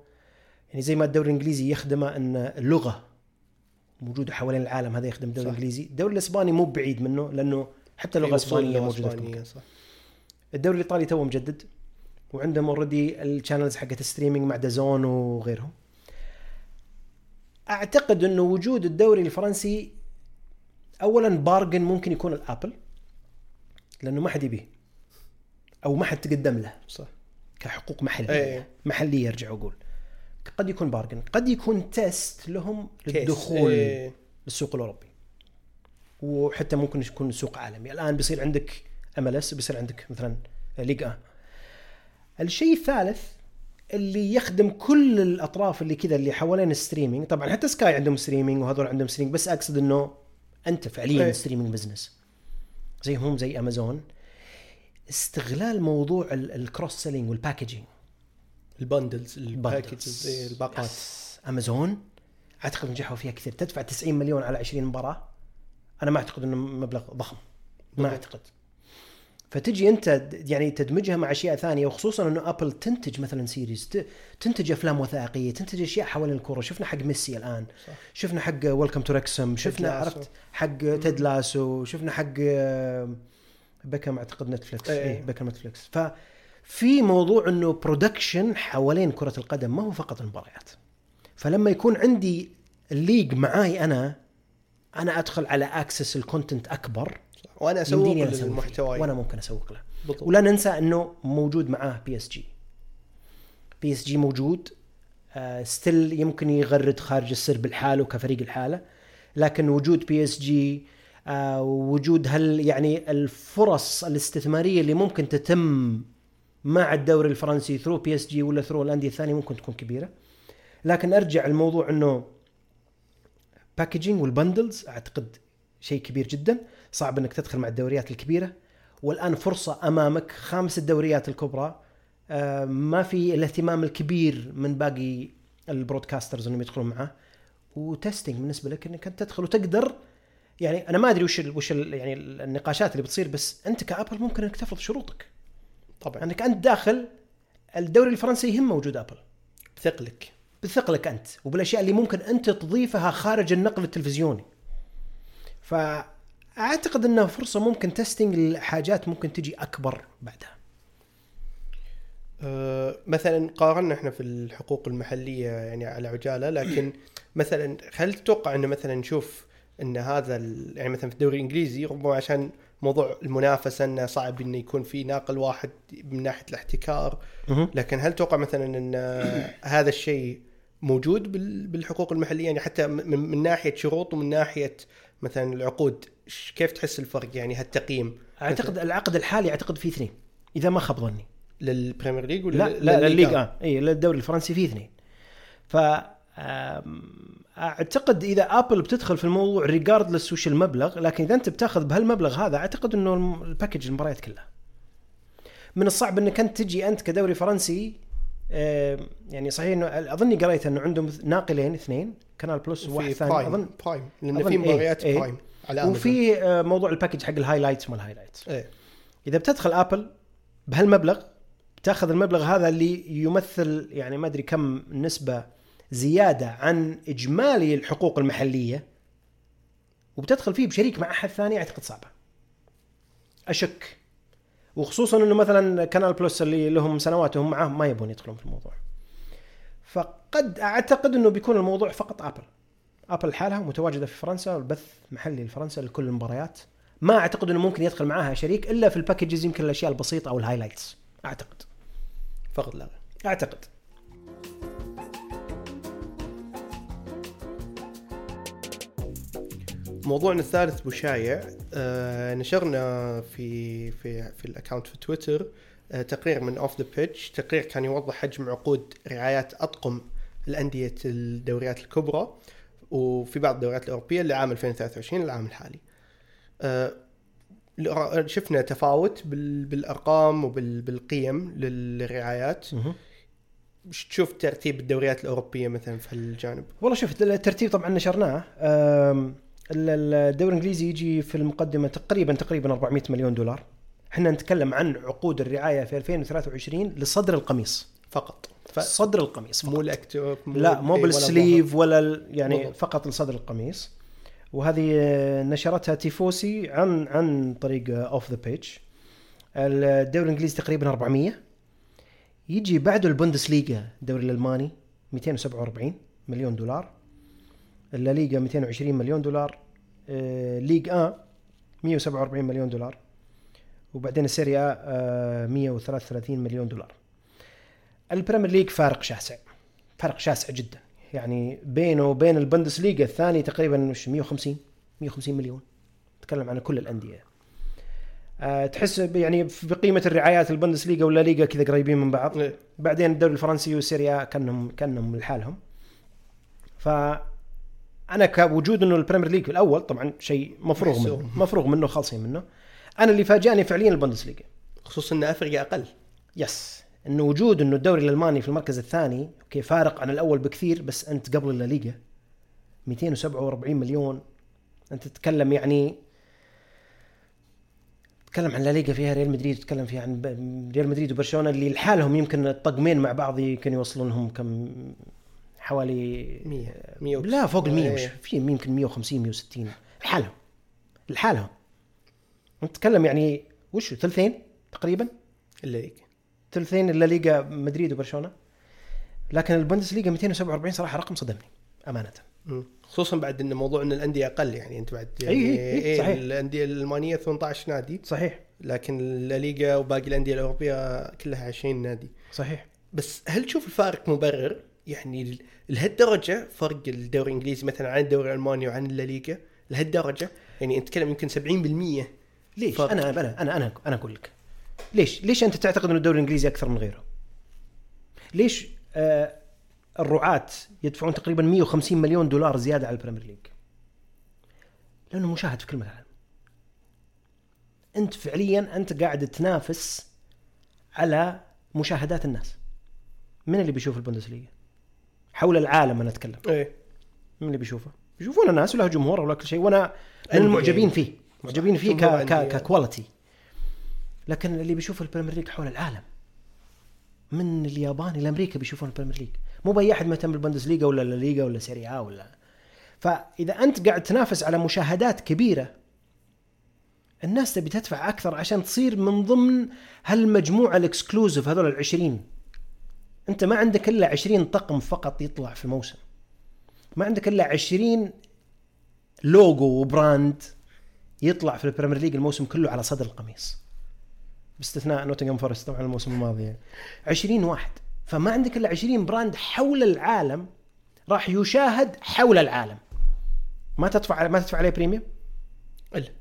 Speaker 2: يعني زي ما الدوري الإنجليزي يخدمه إن اللغة موجودة حوالين العالم هذا يخدم الدوري. الإنجليزي، الدوري الإسباني مو بعيد منه لأنه حتى اللغة
Speaker 1: في وصول
Speaker 2: الاسبانيه موجودة في.
Speaker 1: صح.
Speaker 2: الدوري الإيطالي تو مجدد وعندهم already ال channels حقت ال streaming مع دازون وغيرهم. أعتقد إنه وجود الدوري الفرنسي اولا bargain ممكن يكون لأبل لأنه ما حد يبيه أو ما حد تقدم له
Speaker 1: صح
Speaker 2: كحقوق محلية
Speaker 1: إيه.
Speaker 2: محلية ارجع أقول قد يكون bargain قد يكون test لهم. للدخول
Speaker 1: إيه.
Speaker 2: للسوق الأوروبي وحتى ممكن يكون سوق عالمي الآن بيصير عندك ام ال اس بيصير عندك مثلا ليغا الشيء الثالث اللي يخدم كل الأطراف اللي كذا اللي حوالين ال streaming طبعا حتى سكاي عندهم streaming وهذول عندهم streaming بس أقصد إنه أنت فعليا
Speaker 1: إيه.
Speaker 2: streaming business زي هم زي امازون استغلال موضوع ال- ال cross selling
Speaker 1: وال packaging ال bundles ال packages إيه، الباقات.
Speaker 2: امازون أعتقد نجحوا فيها كثير. تدفع 90 مليون على 20 مباراة. أنا ما أعتقد إنه مبلغ ضخم. ما. أعتقد. فتجي أنت يعني تدمجها مع أشياء ثانية وخصوصا إنه ابل تنتج مثلا series تنتج أفلام وثائقية تنتج أشياء حوالين الكورة. شفنا حق ميسي الآن.
Speaker 1: صح.
Speaker 2: شفنا حق Welcome to Wrexham شفنا. عرفت حق Ted Lasso شفنا حق بكم أعتقد نتفلكس
Speaker 1: إيه.
Speaker 2: اي بكم نتفلكس ففي موضوع إنه production حوالين كرة القدم ما هو فقط المباريات. فلما يكون عندي ال league معاي أنا أنا أدخل على
Speaker 1: access ال
Speaker 2: content أكبر وأنا أسوق.
Speaker 1: للمحتوى.
Speaker 2: وأنا ممكن أسوق له.
Speaker 1: بالضبط.
Speaker 2: ولا ننسى إنه موجود معاه بي اس جي بي اس جي موجود. آه still يمكن يغرد خارج السرب لحاله كفريق لحاله. لكن وجود بي اس جي وجود هل يعني الفرص الاستثمارية اللي ممكن تتم مع الدوري الفرنسي through بي اس جي ولا through الأندية الثانية ممكن تكون كبيرة. لكن أرجع الموضوع إنه packaging وال bundles أعتقد شيء كبير جدا. صعب إنك تدخل مع الدوريات الكبيرة. والآن فرصة أمامك خامس الدوريات الكبرى. آه، ما في الاهتمام الكبير من باقي ال broadcasters إنهم يدخلون معاه. و testing بالنسبة لك إنك أنت تدخل وتقدر يعني أنا ما أدري وش ال وش ال يعني النقاشات اللي بتصير بس أنت كأبل ممكن إنك تفرض شروطك.
Speaker 1: طبعا.
Speaker 2: أنك أنت داخل الدوري الفرنسي يهم وجود أبل.
Speaker 1: ثقلك.
Speaker 2: بثقلك أنت وبالأشياء اللي ممكن أنت تضيفها خارج النقل التلفزيوني. فأعتقد انها فرصة ممكن testing لحاجات ممكن تجي أكبر بعدها.
Speaker 1: آه، مثلا قارنا إحنا في الحقوق المحلية يعني على عجالة لكن مثلا هل تتوقع إنه مثلا نشوف إن هذا يعني مثلا في الدوري الإنجليزي ربما عشان موضوع المنافسة إنه صعب إنه يكون في ناقل واحد من ناحية الاحتكار. لكن هل تتوقع مثلا إن هذا الشيء موجود بال- بالحقوق المحلية؟ يعني حتى من, ناحية شروط ومن ناحية مثلا العقود كيف تحس الفرق؟ يعني هالتقييم؟
Speaker 2: أعتقد العقد الحالي أعتقد فيه اثنين إذا ما خاب ظني.
Speaker 1: للبريمير ليج ولا
Speaker 2: لا لا
Speaker 1: للليغا؟
Speaker 2: الليغا اي للدوري الفرنسي فيه اثنين. ف أعتقد إذا ابل بتدخل في الموضوع regardless وش المبلغ لكن إذا أنت بتاخذ بهالمبلغ هذا أعتقد إنه ال package المباريات كلها من الصعب إنك أنت تجي أنت كدوري فرنسي يعني صحيح إنه أظني قريت إنه عندهم ناقلين اثنين كانال بلس وواحد ثاني اظن
Speaker 1: برايم
Speaker 2: لأن
Speaker 1: في
Speaker 2: إيه،
Speaker 1: مباريات
Speaker 2: إيه.
Speaker 1: برايم على أمازون.
Speaker 2: وفي آه، موضوع ال package حق ال highlights ما ال
Speaker 1: highlights
Speaker 2: إيه إذا بتدخل ابل بهالمبلغ بتاخذ المبلغ هذا اللي يمثل يعني ما أدري كم نسبة زيادة عن إجمالي الحقوق المحلية وبتدخل فيه بشريك مع أحد ثاني أعتقد صعبة. أشك وخصوصا إنه مثلا Canal Plus اللي لهم سنوات وهم معاه ما يبون يدخلون في الموضوع. فقد أعتقد إنه بيكون الموضوع فقط ابل. ابل لحالها متواجدة في فرنسا والبث محلي لفرنسا لكل المباريات ما أعتقد إنه ممكن يدخل معاها شريك إلا في ال packages يمكن الأشياء البسيطة أو ال highlights أعتقد
Speaker 1: فقط لا غير. موضوعنا الثالث بشايع آه نشرنا في في في ال account في تويتر آه تقرير من Off The Pitch تقرير كان يوضح حجم عقود رعايات أطقم الأندية الدوريات الكبرى وفي بعض الدوريات الأوروبية لعام 2023 العام الحالي. آه شفنا تفاوت بال- بالأرقام وبالقيم للرعايات. وش تشوف ترتيب الدوريات الأوروبية مثلا في هالجانب
Speaker 2: والله شوف الترتيب طبعا نشرناه. الدوري الإنجليزي يجي في المقدمة تقريبا تقريبا 400 مليون دولار. إحنا نتكلم عن عقود الرعاية في 2023 لصدر القميص
Speaker 1: فقط. ف...
Speaker 2: صدر القميص فقط.
Speaker 1: مو الاكتوب
Speaker 2: لا مو
Speaker 1: ولا
Speaker 2: بالسليف ولا ال- يعني
Speaker 1: بالضبط.
Speaker 2: فقط لصدر القميص. وهذه نشرتها تيفوسي عن عن طريق Off The Pitch الدوري الإنجليزي تقريبا 400 يجي بعده البوندسليغا الدوري الألماني 247 مليون دولار. الليغا 220 مليون دولار آه، Ligue 1 147 مليون دولار وبعدين ال Serie A 133 مليون دولار. ال Premier League فارق شاسع فرق شاسع جدا. يعني بينه وبين البندسليغا الثاني تقريبا وش 150 150 مليون. تكلم عن كل الأندية. أه تحس يعني بقيمه الرعايات البندسليغا ولا ليغا كذا قريبين من بعض.
Speaker 1: إيه.
Speaker 2: بعدين الدوري الفرنسي وال Serie A كانهم كأنهم لحالهم. ف أنا كوجود إنه ال Premier League الأول طبعا شيء مفروغ منه. مفروغ منه خالصين منه. أنا اللي فاجأني فعليا البندسليغا
Speaker 1: خصوصا إن أفريقيا أقل.
Speaker 2: yes. انه وجود إنه الدوري الألماني في المركز الثاني okay فارق عن الأول بكثير بس أنت قبل الليغا 247 مليون. أنت تتكلم يعني تتكلم عن لا ليغا فيها ريال مدريد تتكلم فيها عن ريال مدريد وبرشلونة اللي لحالهم يمكن الطقمين مع بعض يمكن يوصلون لهم كم حوالي
Speaker 1: 100 100
Speaker 2: لا فوق ال 100 مش
Speaker 1: إيه.
Speaker 2: في يمكن 150 160 لحالهم. لحالهم. انت تتكلم يعني وش ثلثين تقريبا؟
Speaker 1: الليغ
Speaker 2: ثلثين الليغا مدريد وبرشلونة. لكن البوندسليغا 247 صراحة رقم صدمني أمانة.
Speaker 1: مم. خصوصا بعد إن موضوع إن الأندية أقل يعني أنت بعد
Speaker 2: إي
Speaker 1: يعني
Speaker 2: إي إي، صحيح.
Speaker 1: الأندية الألمانية 18 نادي.
Speaker 2: صحيح.
Speaker 1: لكن الليغا وباقي الأندية الأوروبية كلها 20 نادي.
Speaker 2: صحيح.
Speaker 1: بس هل تشوف الفارق مبرر؟ يعني لهالدرجة فرق الدوري الإنجليزي مثلا عن الدوري الألماني وعن الليغا لهالدرجة. يعني أنت تتكلم يمكن 70%
Speaker 2: ليش؟
Speaker 1: فرق.
Speaker 2: أنا أنا أنا أنا أنا أقول لك. ليش؟ ليش أنت تعتقد إن الدوري الإنجليزي أكثر من غيره؟ ليش آه الرعاة يدفعون تقريبا 150 مليون دولار زيادة على ال Premier League؟ لأنه مشاهد في كل مكان. أنت فعليا أنت قاعد تنافس على مشاهدات الناس. من اللي بيشوف البوندسليغا؟ حول العالم أنا أتكلم.
Speaker 1: إيه.
Speaker 2: من اللي بيشوفه؟ يشوفونه ناس وله جمهور ولا كل شيء وأنا من. المعجبين فيه. معجبين فيه ك ك.
Speaker 1: ك
Speaker 2: quality لكن اللي بيشوف ال Premier League حول العالم. من اليابان إلى أمريكا بيشوفون ال Premier League. مو بأي أحد مهتم بالبندسليغا ولا الليغا ولا Serie A ولا. فإذا أنت قاعد تنافس على مشاهدات كبيرة الناس تبي تدفع أكثر عشان تصير من ضمن هالمجموعة ال exclusive هذول العشرين. أنت ما عندك إلا 20 طقم فقط يطلع في موسم. ما عندك إلا 20 logo و brand يطلع في ال Premier League الموسم كله على صدر القميص. باستثناء نوتنغهام فورست طبعا الموسم الماضي. يعني 20 واحد. فما عندك إلا 20 brand حول العالم راح يشاهد حول العالم. ما تدفع ما تدفع عليه premium
Speaker 1: إلا.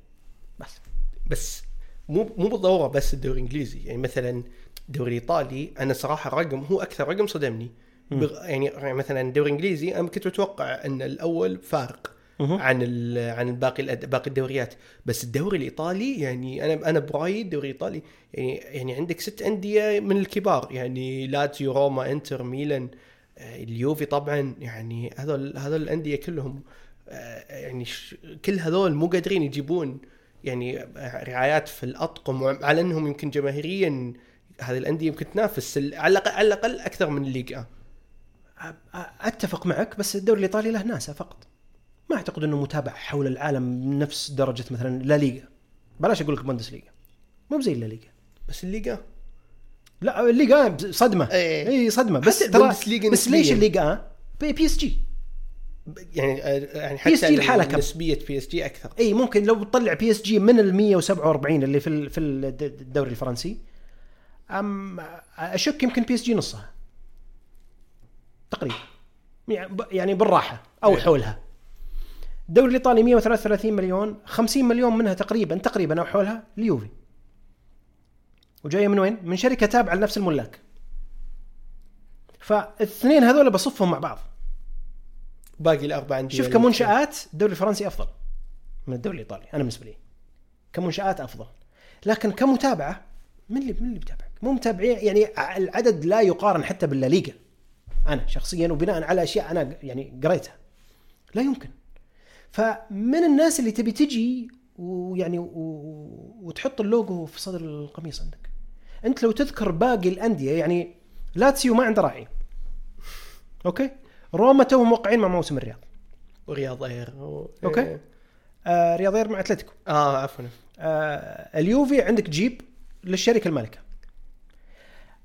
Speaker 2: بس.
Speaker 1: بس. مو مو بالضرورة بس الدوري الإنجليزي. يعني مثلا الدوري الايطالي أنا صراحة رقم هو أكثر رقم صدمني. بغ... يعني مثلا الدوري الانجليزي أنا كنت متوقع أن الأول فارق. عن ال... عن باقي الأد... باقي الدوريات. بس الدوري الإيطالي يعني أنا أنا برايي الدوري الإيطالي يعني يعني عندك ست أندية من الكبار يعني لاتسيو روما إنتر ميلان آه، اليوفي طبعا يعني هذول هذول الأندية كلهم آه، يعني ش... كل هذول مو قادرين يجيبون يعني رعايات في الأطقم على أنهم يمكن جماهيريا هذه الأندية يمكن تنافس على الاقل على الأقل أكثر من الليغا.
Speaker 2: أتفق معك بس الدوري الإيطالي له ناسه فقط. ما أعتقد إنه متابع حول العالم نفس درجة مثلا لا ليغا. بلاش أقول لك بوندس ليغا مو زي لا ليغا.
Speaker 1: بس الليغا؟
Speaker 2: لا الليغا صدمة.
Speaker 1: إيه.
Speaker 2: إي صدمة. بس ترى بس ليش. الليغا؟ P, PSG
Speaker 1: يعني آه، يعني حتى
Speaker 2: لحالها كم؟
Speaker 1: نسبية PSG أكثر.
Speaker 2: إي ممكن لو بتطلع PSG من ال 147 اللي في في الد- الدوري الفرنسي. أم أشك يمكن PSG نصها. تقريبا. يعني يعني بالراحة أو
Speaker 1: إيه.
Speaker 2: حولها. الدوري الإيطالي 133 مليون 50 مليون منها تقريبا تقريبا أو حولها اليوفي وجاية من وين؟ من شركة تابعة لنفس الملاك. فالاثنين هذول بصفهم مع بعض.
Speaker 1: باقي الأربع أندية
Speaker 2: شوف كمنشآت الدوري الفرنسي أفضل من الدوري الإيطالي أنا بالنسبة لي. كمنشآت أفضل. لكن كمتابعة من اللي من اللي بيتابعك؟ مو متابعين يعني العدد لا يقارن حتى بالليغا. أنا شخصيا وبناء على أشياء أنا يعني قريتها. لا يمكن. فمن الناس اللي تبي تجي ويعني و... وتحط اللوجو في صدر القميص عندك. أنت لو تذكر باقي الأندية يعني لاتسيو ما عنده راعي okay؟ روما توهم موقعين مع موسم الرياض.
Speaker 1: و Riyadh Air. و...
Speaker 2: okay.
Speaker 1: إيه.
Speaker 2: آه Riyadh Air مع أتلتيكو.
Speaker 1: آه عفوا.
Speaker 2: آه اليوفي عندك جيب للشركة المالكة.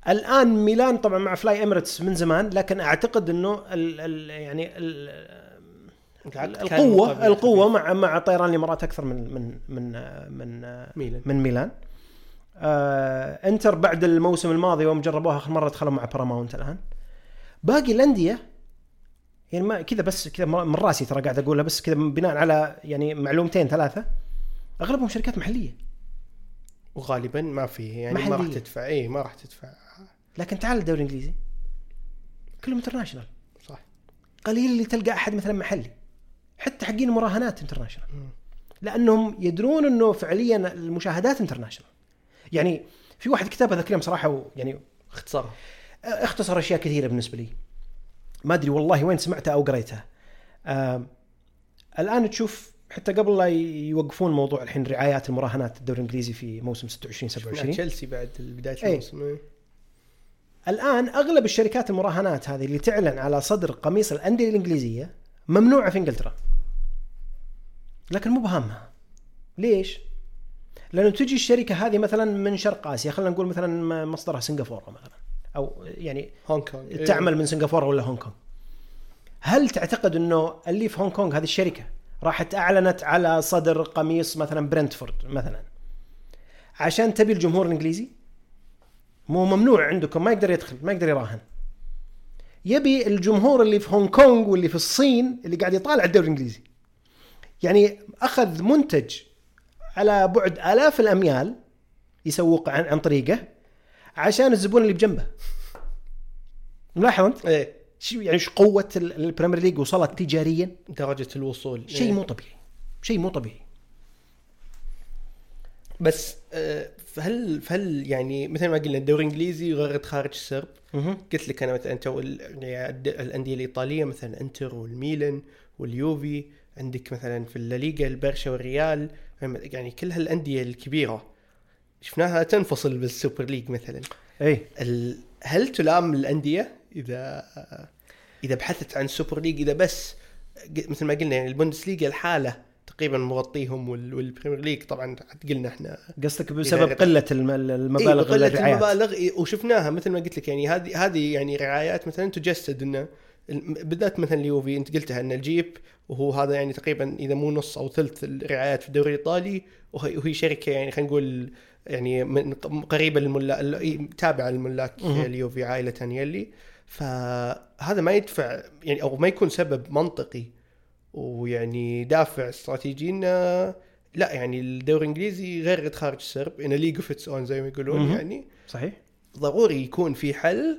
Speaker 2: الآن ميلان طبعا مع Fly Emirates من زمان لكن أعتقد إنه ال ال يعني ال
Speaker 1: العقد كان القوة
Speaker 2: القوه. مع مع طيران الإمارات أكثر من من من من
Speaker 1: ميلان.
Speaker 2: من ميلان آه إنتر بعد الموسم الماضي يوم جربوها آخر مرة دخلوا مع باراماونت الآن باقي الأندية يعني ما كذا بس كذا من راسي ترى قاعد أقولها بس كذا بناء على يعني معلومتين ثلاثة أغلبهم شركات محلية
Speaker 1: وغالبا ما في يعني ما راح
Speaker 2: محلية.
Speaker 1: تدفع اي ما راح تدفع
Speaker 2: لكن تعال الدوري الإنجليزي. كلهم international
Speaker 1: صح.
Speaker 2: قليل اللي تلقى أحد مثلا محلي. حتى حقين المراهنات
Speaker 1: international.
Speaker 2: لأنهم يدرون إنه فعليا المشاهدات international يعني في واحد كتاب هذا الكلام صراحة يعني
Speaker 1: اختصار
Speaker 2: اختصر أشياء كثيرة بالنسبة لي. ما أدري والله وين سمعتها أو قريتها الآن تشوف حتى قبل لا يوقفون موضوع الحين رعايات المراهنات الدوري الإنجليزي في موسم 26
Speaker 1: شفنا
Speaker 2: 27
Speaker 1: تشيلسي بعد بداية
Speaker 2: إيه.
Speaker 1: الموسم.
Speaker 2: الآن أغلب الشركات المراهنات هذه اللي تعلن على صدر قميص الأندية الإنجليزية ممنوعه في إنجلترا. لكن مو بهامها. ليش؟ لأنه تجي الشركة هذه مثلا من شرق آسيا خلينا نقول مثلا مصدرها سنغافورة مثلا. أو يعني
Speaker 1: هونغ كونغ. إيه.
Speaker 2: تعمل من سنغافورة ولا هونغ كونغ. هل تعتقد إنه اللي في هونغ كونغ هذه الشركة راحت اعلنت على صدر قميص مثلا برنتفورد مثلا عشان تبي الجمهور الإنجليزي؟ مو ممنوع عندكم ما يقدر يدخل ما يقدر يراهن. يبي الجمهور اللي في هونغ كونغ واللي في الصين اللي قاعد يطالع الدوري الإنجليزي. يعني أخذ منتج على بعد آلاف الأميال يسوق عن, عن طريقه عشان الزبون اللي بجنبه. ملاحظ انت
Speaker 1: إيه.
Speaker 2: شو يعني إيش قوة ال- البريمير ليج وصلت تجاريا؟
Speaker 1: درجه الوصول.
Speaker 2: شيء
Speaker 1: إيه.
Speaker 2: مو طبيعي. شيء مو طبيعي.
Speaker 1: بس آه، فهل فهل يعني مثل ما قلنا الدوري الإنجليزي غير خارج السرب. قلت لك أنا مثلا تو يعني الأندية الإيطالية مثلا إنتر والميلان واليوفي عندك مثلا في الليغا البرشا والريال يعني كل هالأندية الكبيرة شفناها تنفصل بالسوبر ليج مثلا.
Speaker 2: اي
Speaker 1: هل تلام الأندية إذا إذا بحثت عن السوبر ليج إذا بس؟ مثل ما قلنا يعني البوندسليغا الحالة تقريبا مغطيهم وال- والبريمير ليج طبعا قلنا إحنا
Speaker 2: قصدك بسبب قلة الم- المبالغ
Speaker 1: إيه بقلة
Speaker 2: الرعايات
Speaker 1: المبالغ إيه وشفناها مثل ما قلت لك يعني هذه هذه يعني رعايات مثلا تجسد إنه بالذات مثلا اليوفي أنت قلتها إن الجيب وهو هذا يعني تقريبا إذا مو نص أو ثلث الرعايات في الدوري الإيطالي وهي, شركة يعني خلينا نقول يعني من قريبة للملاك تابعة للملاك. اليوفي عائلة انيلي فهذا ما يدفع يعني أو ما يكون سبب منطقي ويعني دافع استراتيجي إنه لا يعني الدوري الإنجليزي غير خارج السرب in league of its own زي ما يقولون. يعني.
Speaker 2: صحيح.
Speaker 1: ضروري يكون في حل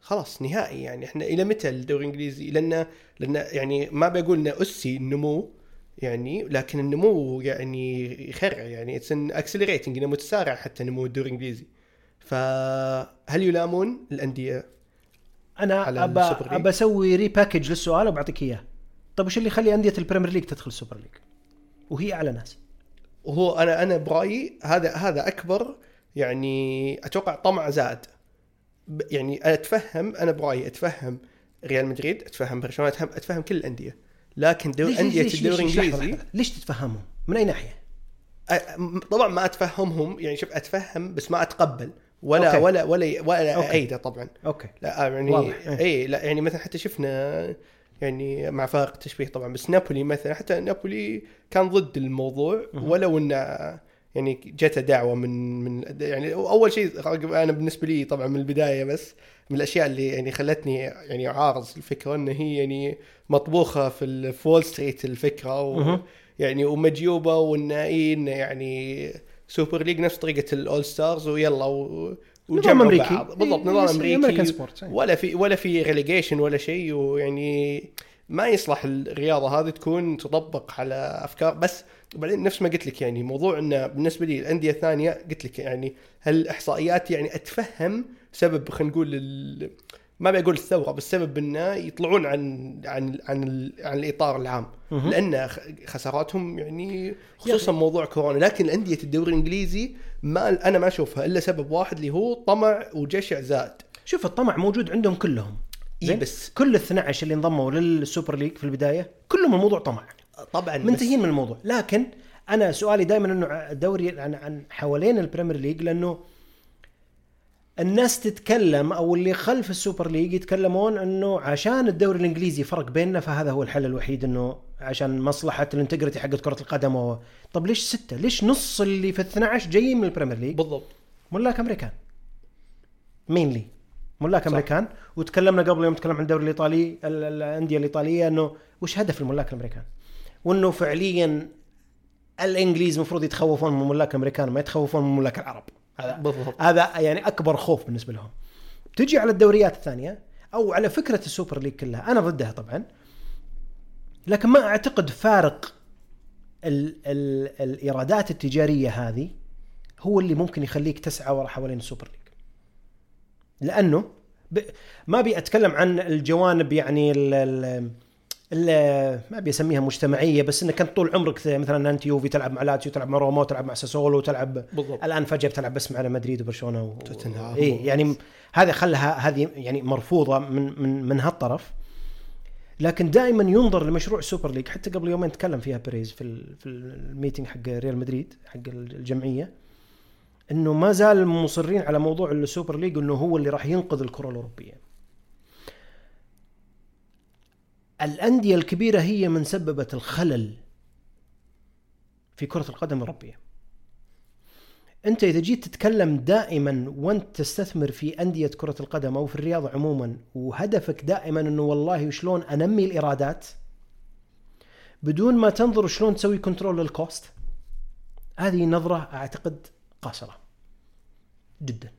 Speaker 1: خلاص نهائي يعني. إحنا إلى متى الدوري الإنجليزي؟ لأن لأن يعني ما بقول إنه أسي النمو يعني لكن النمو يعني يخرع يعني. it's an accelerating إنه متسارع حتى نمو الدوري الإنجليزي. فهل يلامون
Speaker 2: الأندية
Speaker 1: أنا
Speaker 2: ابى؟ ابى أسوي repackage للسؤال وبعطيك إياه. طيب وش اللي يخلي أندية البريمير ليج تدخل السوبر ليج وهي أعلى ناس
Speaker 1: وهو أنا أنا برأيي هذا هذا أكبر يعني أتوقع طمع زاد ب- يعني أنا أتفهم أنا برأيي أتفهم ريال مدريد أتفهم برشلونة أتفهم, أتفهم كل الأندية لكن دو
Speaker 2: ليش-
Speaker 1: أندية
Speaker 2: ليش-
Speaker 1: الدوري
Speaker 2: الإنجليزي. ليش تتفهمهم من
Speaker 1: أي ناحية طبعا ما أتفهمهم يعني شوف أتفهم بس ما أتقبل ولا
Speaker 2: أوكي.
Speaker 1: ولا ولا ولا. ايده طبعا
Speaker 2: أوكي
Speaker 1: لا يعني
Speaker 2: واضح.
Speaker 1: اي لا يعني مثلا حتى شفنا يعني مع فارق التشبيه طبعا بس نابولي مثلا حتى نابولي كان ضد الموضوع. ولو انه يعني جته دعوة من من يعني أول شيء أنا بالنسبة لي طبعا من البداية بس من الأشياء اللي يعني خلتني يعني أعارض الفكرة إن هي يعني مطبوخة في في Wall Street الفكرة و. يعني ومجيوبه وإن إيه إنه يعني سوبر ليج نفس طريقة ال all stars ويلا و
Speaker 2: نظام أمريكي.
Speaker 1: بعض. بالضبط نظام
Speaker 2: امريكان
Speaker 1: أمريكي.
Speaker 2: sport
Speaker 1: ولا في ولا في ريليجيشن ولا شيء ويعني ما يصلح الرياضة هذه تكون تطبق على أفكار. بس وبعدين نفس ما قلت لك يعني موضوع انه بالنسبة لي الأندية الثانية قلت لك يعني هالإحصائيات يعني أتفهم سبب خلينا نقول ال- ما بقول الثورة بس سبب إنه يطلعون عن عن عن, عن الإطار العام. لأن خساراتهم يعني خصوصا موضوع كورونا. لكن الأندية الدوري الإنجليزي ما أنا ما أشوفها إلا سبب واحد اللي هو طمع وجشع زائد
Speaker 2: شوف الطمع موجود عندهم كلهم. زين؟
Speaker 1: بس
Speaker 2: كل ال 12 اللي انضموا للسوبر ليج في البداية كلهم الموضوع طمع.
Speaker 1: طبعا
Speaker 2: منتهيين من الموضوع. لكن أنا سؤالي دائما إنه الدوري عن عن حوالين البريمير ليج لأنه الناس تتكلم أو اللي خلف السوبر ليج يتكلمون إنه عشان الدوري الإنجليزي فرق بيننا فهذا هو الحل الوحيد إنه عشان مصلحة ال integrity حقت كرة القدم و... طب ليش ستة؟ ليش نص اللي في ال 12 جايين من البريمير ليج؟
Speaker 1: بالضبط
Speaker 2: ملاك أمريكان mainly ملاك
Speaker 1: صح.
Speaker 2: أمريكان وتكلمنا قبل يوم تكلم عن الدوري الإيطالي ال- الأندية الإيطالية إنه وش هدف الملاك الامريكان؟ وإنه فعليا الإنجليز المفروض يتخوفون من الملاك الامريكان ما يتخوفون من ملاك العرب هذا
Speaker 1: بالضبط.
Speaker 2: هذا يعني أكبر خوف بالنسبة لهم. تجي على الدوريات الثانية أو على فكرة السوبر ليج كلها أنا ضدها طبعا لكن ما أعتقد فارق ال ال الإيرادات التجارية هذه هو اللي ممكن يخليك تسعى ورا حوالين السوبر ليج. لأنه ب... ما أبي أتكلم عن الجوانب يعني ال... ال... ال... ما أبي أسميها مجتمعية بس انك انت طول عمرك مثلا أنت يوفي تلعب مع لاتسيو تلعب مع روما تلعب مع ساسولو تلعب
Speaker 1: بالضبط.
Speaker 2: الآن فجأة بتلعب بس مع مدريد وبرشلونة و...
Speaker 1: توتنهام.
Speaker 2: اي يعني هذا خلها هذه يعني مرفوضة من من من هالطرف. لكن دائما ينظر لمشروع السوبر ليج حتى قبل يومين تكلم فيها بيريز في ال... في ال meeting حق ريال مدريد حق الجمعية إنه ما زال مصرين على موضوع السوبر ليج إنه هو اللي راح ينقذ الكرة الأوروبية. الأندية الكبيرة هي من سببت الخلل في كرة القدم الأوروبية. أنت إذا جيت تتكلم دائما وأنت تستثمر في أندية كرة القدم أو في الرياضة عموما وهدفك دائما إنه والله شلون أنمي الإيرادات بدون ما تنظر شلون تسوي control لل cost هذه نظرة أعتقد قاصرة جدا.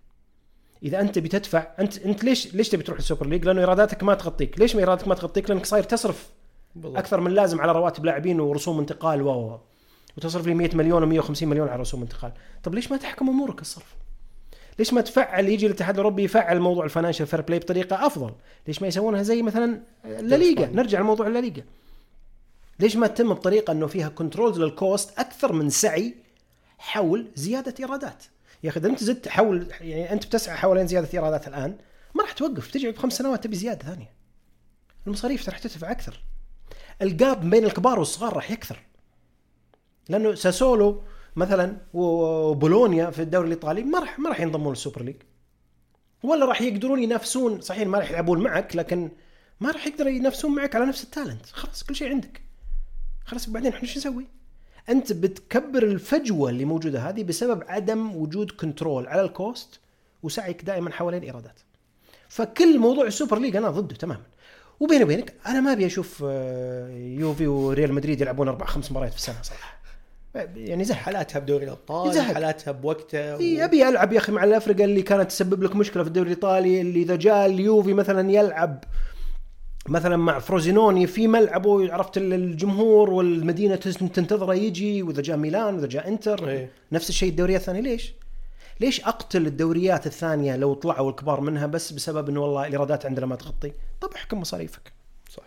Speaker 2: إذا أنت بتدفع أنت أنت ليش ليش تبي تروح السوبر ليغ؟ لأنه إيراداتك ما تغطيك، ليش ما إيراداتك ما تغطيك؟ لأنك صاير تصرف
Speaker 1: بالضبط
Speaker 2: أكثر من لازم على رواتب لاعبين ورسوم انتقال و و- وتصرف لي 100 مليون و150 مليون على رسوم انتقال، طب ليش ما تحكم أمورك الصرف؟ ليش ما تفعل يجي الاتحاد الأوروبي يفعل موضوع ال Financial Fair Play بطريقة أفضل؟ ليش ما يسوونها زي مثلا الليغا؟ نرجع لموضوع الليغا. ليش ما تتم بطريقة إنه فيها controls لل cost أكثر من سعي حول زيادة إيرادات؟ يا أخي إذا أنت زدت حول يعني أنت بتسعى حوالين زيادة إيرادات الآن ما راح توقف تجي بخمس سنوات تبي زيادة ثانية. المصاريف راح تدفع أكثر. ال gap بين الكبار والصغار راح يكثر. لأنه ساسولو مثلا وبولونيا في الدوري الإيطالي ما راح ما راح ينضمون للسوبر ليج. ولا راح يقدرون ينافسون صحيح ما راح يلعبون معك لكن ما راح يقدروا ينافسون معك على نفس ال talent خلاص كل شيء عندك خلاص بعدين إحنا شو نسوي أنت بتكبر الفجوة اللي موجودة هذه بسبب عدم وجود control على ال cost وسعيك دائما حوالين الايرادات فكل موضوع السوبر ليج أنا ضده تماما. وبيني وبينك أنا ما أبي أشوف آه، يوفي وريال مدريد يلعبون أربع خمس مباريات في السنة صراحة. يعني زهق.
Speaker 1: حالاتها بدوري الأبطال
Speaker 2: يزهق.
Speaker 1: حالاتها بوقتها و...
Speaker 2: إي أبي ألعب يا أخي مع الافرقه اللي كانت تسبب لك مشكلة في الدوري الإيطالي اللي إذا جاء اليوفي مثلا يلعب مثلا مع فروزينوني في ملعبه عرفت ال- الجمهور والمدينة تنتظره يجي وإذا جاء ميلان وإذا جاء إنتر
Speaker 1: إيه.
Speaker 2: نفس الشيء الدوريات الثانية ليش؟ ليش أقتل الدوريات الثانية لو طلعوا الكبار منها بس بسبب إنه والله الإيرادات عندنا ما تغطي؟ طب احكم مصاريفك.
Speaker 1: صح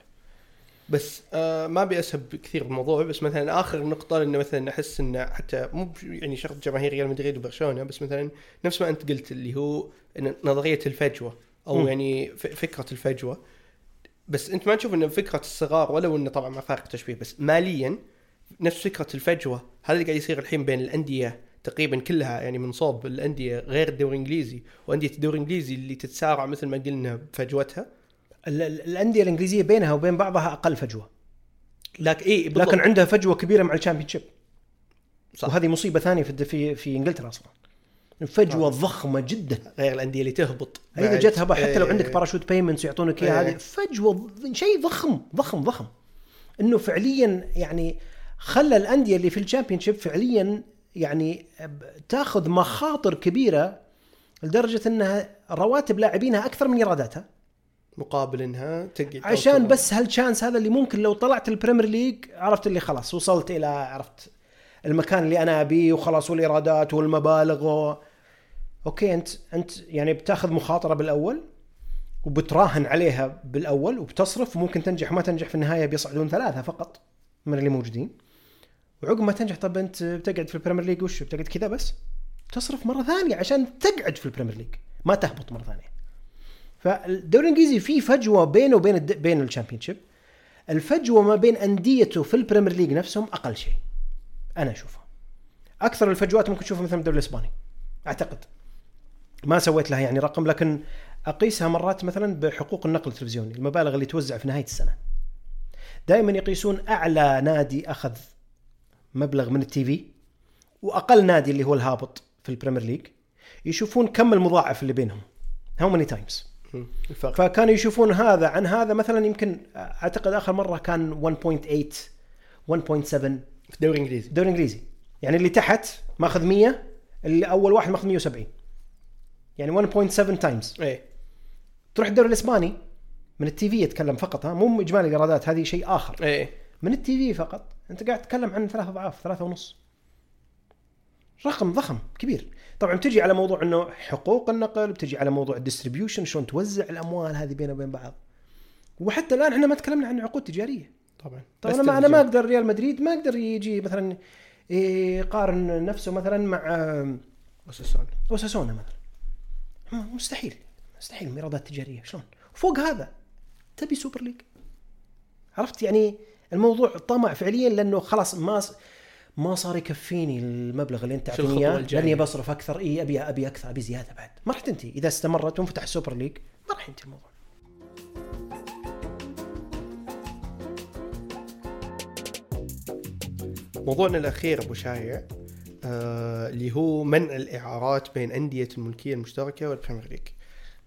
Speaker 1: بس آه ما أبي أسهب كثير بالموضوع بس مثلا آخر نقطة انه مثلا أحس انه حتى مو يعني شرط جماهير ريال مدريد وبرشلونة بس مثلا نفس ما أنت قلت اللي هو نظرية الفجوة أو
Speaker 2: مم.
Speaker 1: يعني فكرة الفجوة بس انت ما تشوف ان فكرة الصغار ولو انه طبعا مع فارق تشبيه بس ماليا نفس فكرة الفجوة. هذا اللي قاعد يصير الحين بين الأندية تقريبا كلها يعني من صوب الأندية غير الدوري الإنجليزي وأندية الدوري الإنجليزي اللي تتسارع مثل ما قلنا بفجوتها.
Speaker 2: ال- ال- الأندية الإنجليزية بينها وبين بعضها أقل فجوة.
Speaker 1: لكن اي.
Speaker 2: لكن عندها فجوة كبيرة مع الشامبيون شيب
Speaker 1: صح.
Speaker 2: وهذه مصيبة ثانية في في في إنجلترا أصلا. فجوة
Speaker 1: آه.
Speaker 2: ضخمة جدا
Speaker 1: غير الأندية اللي تهبط
Speaker 2: إذا
Speaker 1: بعد.
Speaker 2: جت هبه حتى لو
Speaker 1: إيه.
Speaker 2: عندك parachute payments ويعطونك إياها
Speaker 1: إيه.
Speaker 2: هذه فجوة شيء ضخم ضخم ضخم إنه فعليا يعني خلى الأندية اللي في ال Champion فعليا يعني تاخذ مخاطر كبيرة لدرجة إنها رواتب لاعبينها أكثر من إيراداتها
Speaker 1: مقابل إنها تقعد
Speaker 2: عشان بس هال chance هذا اللي ممكن لو طلعت البريمير ليج عرفت اللي خلاص وصلت إلى عرفت المكان اللي أنا أبيه وخلاص والإيرادات والمبالغ و... أوكي أنت أنت يعني بتاخذ مخاطرة بالأول وبتراهن عليها بالأول وبتصرف وممكن تنجح وما تنجح في النهاية بيصعدون ثلاثة فقط من اللي موجودين. وعقب ما تنجح طب أنت بتقعد في البريمير ليج وش؟ بتقعد كذا بس. تصرف مرة ثانية عشان تقعد في البريمير ليج. ما تهبط مرة ثانية. فالدوري الإنجليزي فيه فجوة بينه وبين الد... بين ال Champion الفجوة ما بين أنديته في البريمير ليج نفسهم أقل شيء. أنا اشوفها أكثر الفجوات ممكن تشوفها مثلا بالدوري الإسباني. أعتقد. ما سويت لها يعني رقم لكن أقيسها مرات مثلا بحقوق النقل التلفزيوني المبالغ اللي توزع في نهاية السنة. دائما يقيسون أعلى نادي أخذ مبلغ من ال TV وأقل نادي اللي هو الهابط في البريمير ليج يشوفون كم المضاعف اللي بينهم. how
Speaker 1: many times
Speaker 2: فكانوا يشوفون هذا عن هذا مثلا يمكن أعتقد آخر مرة كان 1.8 1.7
Speaker 1: في الدوري الإنجليزي.
Speaker 2: الدوري الإنجليزي. يعني اللي تحت ماخذ 100 اللي أول واحد ماخذ 170 يعني 1.7 times
Speaker 1: إيه.
Speaker 2: تروح الدوري الإسباني من ال TV يتكلم فقط ها مو إجمالي الإيرادات هذه شيء آخر.
Speaker 1: إيه.
Speaker 2: من ال TV فقط أنت قاعد تتكلم عن ثلاث أضعاف ثلاثة ونص. رقم ضخم كبير. طبعا بتجي على موضوع إنه حقوق النقل بتجي على موضوع ال distribution شلون توزع الأموال هذه بينه وبين بعض. وحتى الآن إحنا ما تكلمنا عن عقود تجارية.
Speaker 1: طبعا.
Speaker 2: طبعا أنا ما أنا ما. أقدر ريال مدريد ما أقدر يجي مثلا يقارن نفسه مثلا مع
Speaker 1: أوساسونا.
Speaker 2: أوساسونا مثلا. مستحيل. مستحيل. ايرادات تجارية. شلون؟ فوق هذا تبي سوبر ليج عرفت؟ يعني الموضوع طمع فعليا لأنه خلاص ما ما صار يكفيني المبلغ اللي
Speaker 1: أنت
Speaker 2: تعطيني
Speaker 1: إياه؟
Speaker 2: لأني بصرف أكثر. إي أبي أبي أكثر أبي زيادة بعد. ما راح تنتهي. إذا استمرت وانفتح السوبر ليج ما راح ينتهي الموضوع.
Speaker 1: موضوعنا الأخير أبو شايع. اللي هو منع الإعارات بين أندية الملكية المشتركة والبريمير ليج.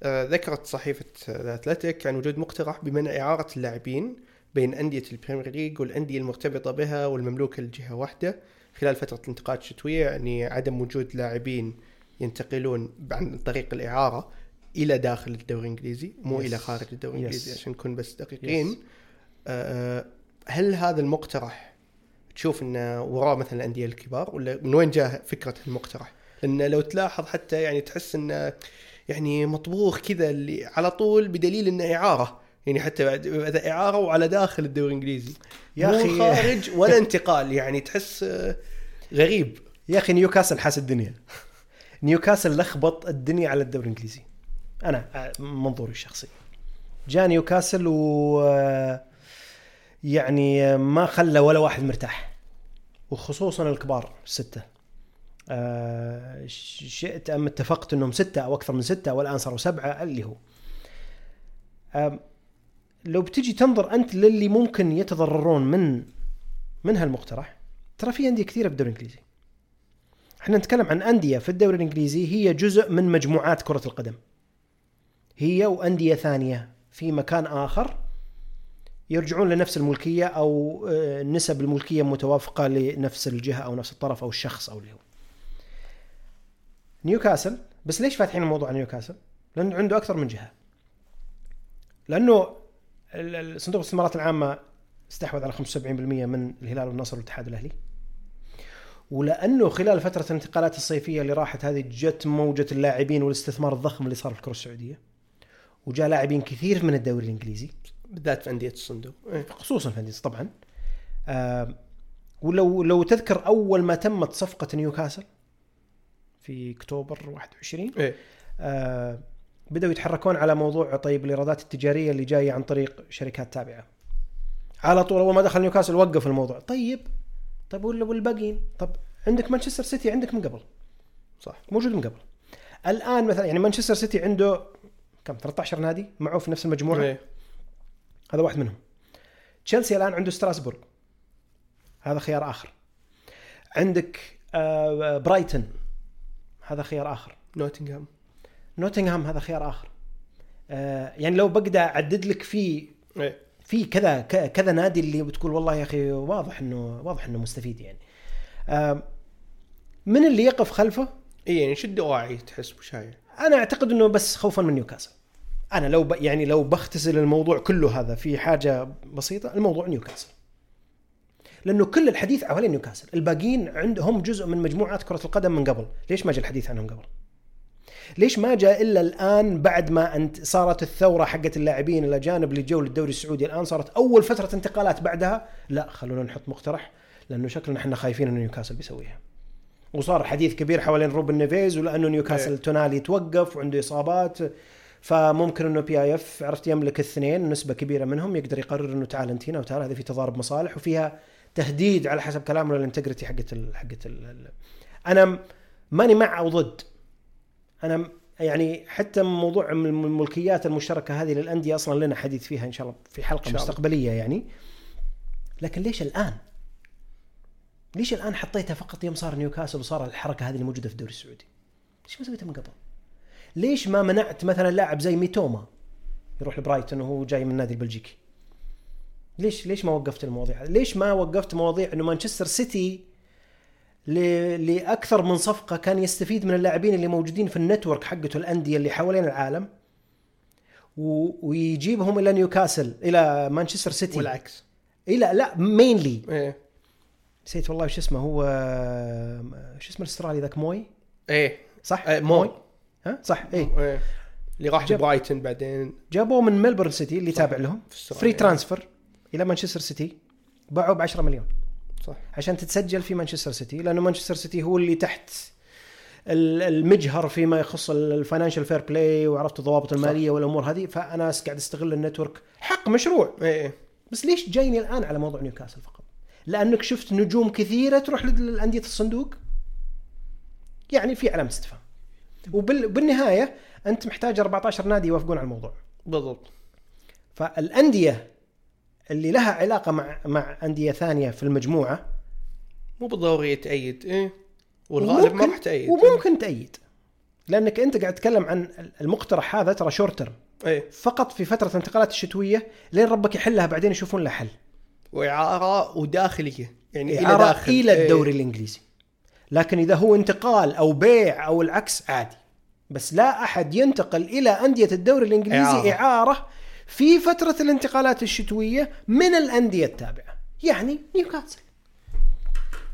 Speaker 1: آه ذكرت صحيفة الاتلتيك عن وجود مقترح بمنع إعارة اللاعبين بين أندية البريمير ليج والأندية المرتبطة بها والمملوكة لجهة واحدة خلال فترة الانتقالات الشتوية يعني عدم وجود لاعبين ينتقلون عن طريق الإعارة إلى داخل الدوري الإنجليزي مو
Speaker 2: Yes.
Speaker 1: إلى خارج الدوري
Speaker 2: Yes.
Speaker 1: الانجليزي عشان نكون بس دقيقين
Speaker 2: Yes.
Speaker 1: آه هل هذا المقترح تشوف انه وراه مثلا الأندية الكبار ولا من وين جاء فكرة المقترح؟ لأن لو تلاحظ حتى يعني تحس انه يعني مطبوخ كذا اللي على طول بدليل انه إعارة. يعني حتى بعد إعارة وعلى داخل الدوري الإنجليزي.
Speaker 2: يا أخي.
Speaker 1: خارج ولا انتقال يعني تحس غريب.
Speaker 2: يا أخي نيوكاسل حاس الدنيا. نيوكاسل لخبط الدنيا على الدوري الإنجليزي. أنا آه، من منظوري الشخصي. جاء نيوكاسل و آه، يعني ما خلى ولا واحد مرتاح. وخصوصا الكبار الستة ش- شئت أم اتفقت إنهم ستة أو أكثر من ستة والآن صاروا سبعة اللي هو. آم، لو بتجي تنظر أنت للي ممكن يتضررون من من هالمقترح ترى في أندية كثيرة بالدوري الإنجليزي. إحنا نتكلم عن أندية في الدوري الإنجليزي هي جزء من مجموعات كرة القدم. هي وأندية ثانية في مكان آخر. يرجعون لنفس الملكية أو آه، نسب الملكية متوافقة لنفس الجهة أو نفس الطرف أو الشخص أو اللي هو نيوكاسل بس ليش فاتحين الموضوع عن نيوكاسل؟ لأنه عنده أكثر من جهة. لأنه صندوق الاستثمارات العامة استحوذ على 75% من الهلال والنصر والاتحاد الأهلي. ولأنه خلال فترة الانتقالات الصيفية اللي راحت هذه جت موجة اللاعبين والاستثمار الضخم اللي صار في الكرة السعودية وجاء لاعبين كثير من الدوري الإنجليزي.
Speaker 1: بالذات في أندية الصندوق إيه.
Speaker 2: خصوصا في أندية طبعا آه ولو لو تذكر أول ما تمت صفقة نيوكاسل في أكتوبر 21
Speaker 1: إيه.
Speaker 2: آه بدأوا يتحركون على موضوع طيب الإيرادات التجارية اللي جاية عن طريق شركات تابعة. على طول أول ما دخل نيوكاسل وقف الموضوع، طيب طيب ولا والباقيين؟ طب عندك مانشستر سيتي عندك من قبل،
Speaker 1: صح
Speaker 2: موجود من قبل. الآن مثلا يعني مانشستر سيتي عنده كم 13 نادي معه في نفس المجموعة
Speaker 1: إيه.
Speaker 2: هذا واحد منهم. تشيلسي الآن عنده ستراسبورغ هذا خيار آخر. عندك آه، برايتون هذا خيار آخر.
Speaker 1: نوتنغهام
Speaker 2: نوتنغهام هذا خيار آخر. آه، يعني لو بقدر أعدد لك في
Speaker 1: إيه.
Speaker 2: في كذا كذا نادي اللي بتقول والله يا أخي واضح إنه واضح إنه مستفيد يعني. آه، من اللي يقف خلفه؟
Speaker 1: اي يعني شد واعي تحس بشاي
Speaker 2: أنا أعتقد إنه بس خوفا من نيوكاسل أنا لو ب... يعني لو بختزل الموضوع كله هذا في حاجة بسيطة الموضوع نيوكاسل. لأنه كل الحديث حوالين نيوكاسل. الباقيين عندهم جزء من مجموعات كرة القدم من قبل. ليش ما جاء الحديث عنهم قبل؟ ليش ما جاء إلا الآن بعد ما انت صارت الثورة حقت اللاعبين الاجانب اللي جو للدوري السعودي. الآن صارت أول فترة انتقالات بعدها. لا خلونا نحط مقترح لأنه شكلنا إحنا خايفين إنه نيوكاسل بيسويها. وصار حديث كبير حوالين روبن نيفيز ولأنه نيوكاسل
Speaker 1: إيه.
Speaker 2: تونالي توقف وعنده إصابات. فممكن إنه PIF عرفت يملك الاثنين نسبة كبيرة منهم يقدر يقرر إنه تعال أنت هنا وتعال هذه في تضارب مصالح وفيها تهديد على حسب كلامه لل integrity حقت ال حقت ال أنا ماني مع أو ضد أنا يعني حتى موضوع الم- الملكيات المشتركة هذه للأندية أصلا لنا حديث فيها إن شاء الله في
Speaker 1: حلقة الله.
Speaker 2: مستقبلية يعني لكن ليش الآن؟ ليش الآن حطيتها فقط يوم صار نيوكاسل وصار الحركة هذه اللي موجودة في الدوري السعودي؟ ليش ما سويتها من قبل؟ ليش ما منعت مثلا لاعب زي ميتوما يروح لبرايتون وهو جاي من النادي البلجيكي؟ ليش ليش ما وقفت المواضيع؟ ليش ما وقفت مواضيع إنه مانشستر سيتي ل- لأكثر من صفقة كان يستفيد من اللاعبين اللي موجودين في ال network حقته الأندية اللي حوالين العالم. ويجيبهم إلى نيوكاسل إلى مانشستر سيتي.
Speaker 1: والعكس.
Speaker 2: إلى لا mainly
Speaker 1: إيه.
Speaker 2: نسيت والله شو اسمه هو شو اسمه الأسترالي ذاك؟ موي؟
Speaker 1: إيه.
Speaker 2: صح؟
Speaker 1: إيه، موي.
Speaker 2: ها؟ صح اي
Speaker 1: إيه. اللي راح
Speaker 2: جاب-
Speaker 1: برايتن بعدين.
Speaker 2: جابوه من ملبورن سيتي اللي تابع لهم. free transfer إلى مانشستر سيتي. باعوه ب 10 مليون.
Speaker 1: صح.
Speaker 2: عشان تتسجل في مانشستر سيتي لأنه مانشستر سيتي هو اللي تحت ال- المجهر فيما يخص ال financial fair play وعرفت الضوابط المالية والأمور هذه. فأنا قاعد أستغل ال network. حق مشروع.
Speaker 1: إيه إيه.
Speaker 2: بس ليش جايني الآن على موضوع نيوكاسل فقط؟ لأنك شفت نجوم كثيرة تروح للأندية الصندوق؟ يعني في علامة استفهام. وبالنهايه أنت محتاج 14 نادي يوافقون على الموضوع.
Speaker 1: بالضبط.
Speaker 2: فالأندية اللي لها علاقة مع مع أندية ثانية في المجموعة
Speaker 1: مو بالضروري تأيد إيه؟ والغالب ما راح تأيد.
Speaker 2: وممكن تأيد. لأنك أنت قاعد تتكلم عن المقترح هذا ترى شورت ترم
Speaker 1: إيه.
Speaker 2: فقط في فترة الانتقالات الشتوية لين ربك يحلها بعدين يشوفون لها حل.
Speaker 1: وإعارة وداخلية يعني إلى
Speaker 2: إعارة
Speaker 1: داخل.
Speaker 2: إلى
Speaker 1: إيه.
Speaker 2: الدوري الإنجليزي. لكن إذا هو انتقال أو بيع أو العكس عادي بس لا أحد ينتقل إلى أندية الدوري الإنجليزي
Speaker 1: إعارة.
Speaker 2: إعارة, في فترة الانتقالات الشتوية من الأندية التابعة يعني نيوكاسل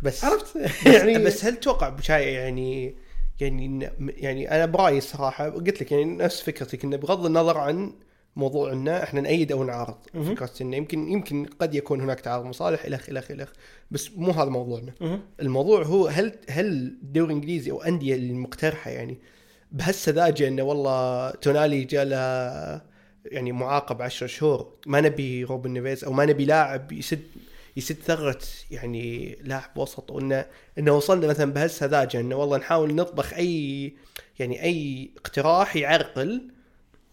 Speaker 1: بس
Speaker 2: عرفت؟
Speaker 1: يعني بس هل تتوقع بشاي يعني يعني يعني أنا برأيي الصراحه قلت لك يعني نفس فكرتك انه بغض النظر عن موضوع ان إحنا نأيد أو نعارض. فكره انه يمكن يمكن قد يكون هناك تعارض مصالح الخ الخ الخ بس مو هذا موضوعنا. الموضوع هو هل هل الدوري الانجليزي أو أندية المقترحه يعني بهالسذاجة إنه والله تونالي جاء له يعني معاقب 10 شهور ما نبي روبن نيفيز أو ما نبي لاعب يسد يسد ثغرة يعني لاعب وسط وانه إنه وصلنا مثلا بهالسذاجة إنه والله نحاول نطبخ اي يعني أي اقتراح يعرقل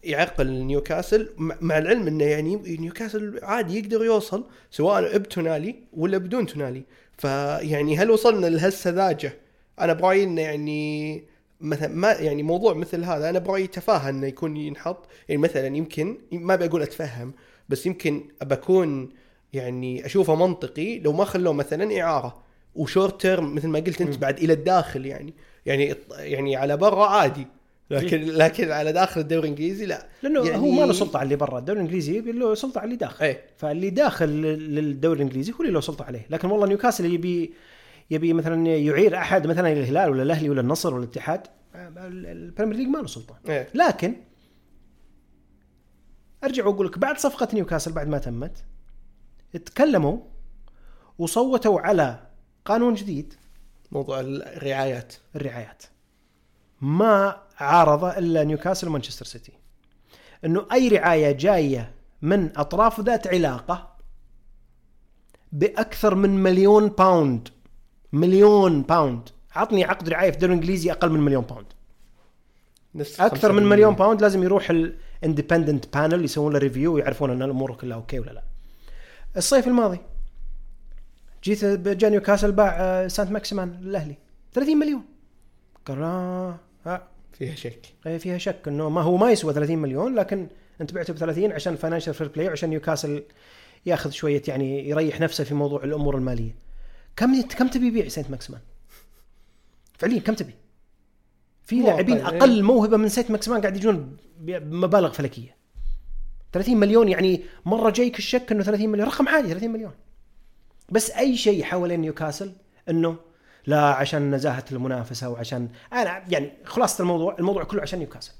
Speaker 1: يعرقل نيوكاسل مع مع العلم إنه يعني نيوكاسل عادي يقدر يوصل سواء بتونالي ولا بدون تونالي. فيعني هل وصلنا لهالسذاجه أنا برأيي إنه يعني مثلا ما يعني موضوع مثل هذا أنا برأيي تفاهة إنه يكون ينحط. يعني مثلا يمكن ما بقول أتفهم بس يمكن بكون يعني أشوفه منطقي لو ما خلوه مثلا إعارة. وشورت تيرم مثل ما قلت أنت بعد إلى الداخل يعني. يعني يعني على برا عادي. لكن لكن على داخل الدوري الإنجليزي لا.
Speaker 2: لأنه
Speaker 1: يعني-
Speaker 2: هو ما له سلطة على اللي برا. الدوري الإنجليزي يبي له سلطة على اللي داخل.
Speaker 1: إيه.
Speaker 2: فاللي داخل لل- للدوري الإنجليزي هو اللي له سلطة عليه. لكن والله نيوكاسل يبي يبي مثلا يعير أحد مثلا الهلال ولا الأهلي ولا النصر ولا الاتحاد. ال- ال Premier League ما له سلطة.
Speaker 1: إيه.
Speaker 2: لكن أرجع وأقول لك بعد صفقة نيوكاسل بعد ما تمت تكلموا وصوتوا على قانون جديد.
Speaker 1: موضوع الرعايات.
Speaker 2: الرعايات. ما عارض إلا نيوكاسل ومانشستر سيتي. إنه أي رعاية جاية من أطراف ذات علاقة بأكثر من مليون باوند مليون باوند عطني عقد رعاية في الدوري الإنجليزي أقل من مليون باوند
Speaker 1: نفس
Speaker 2: أكثر من
Speaker 1: 5%.
Speaker 2: مليون باوند لازم يروح ال... independent panel يسوون له review ويعرفون إن الأمور كلها okay ولا لا. الصيف الماضي جيت جا نيوكاسل باع آه، سانت ماكسيمان للاهلي 30 مليون. قال آه آه.
Speaker 1: فيها شك.
Speaker 2: إيه فيها شك إنه ما هو ما يسوى 30 مليون لكن أنت بعته ب 30 عشان financial fair play وعشان نيوكاسل ياخذ شوية يعني يريح نفسه في موضوع الأمور المالية. كم كم تبي يبيع سانت ماكسيمان؟ فعليا كم تبي؟ في لاعبين
Speaker 1: أقل،
Speaker 2: أقل موهبة من سانت ماكسيمان قاعد يجون بمبالغ فلكية. 30 مليون يعني مرة جايك الشك إنه 30 مليون رقم عالي 30 مليون. بس أي شيء حوالين نيوكاسل إنه لا عشان نزاهة المنافسة وعشان أنا يعني خلاصة الموضوع الموضوع كله عشان نيوكاسل.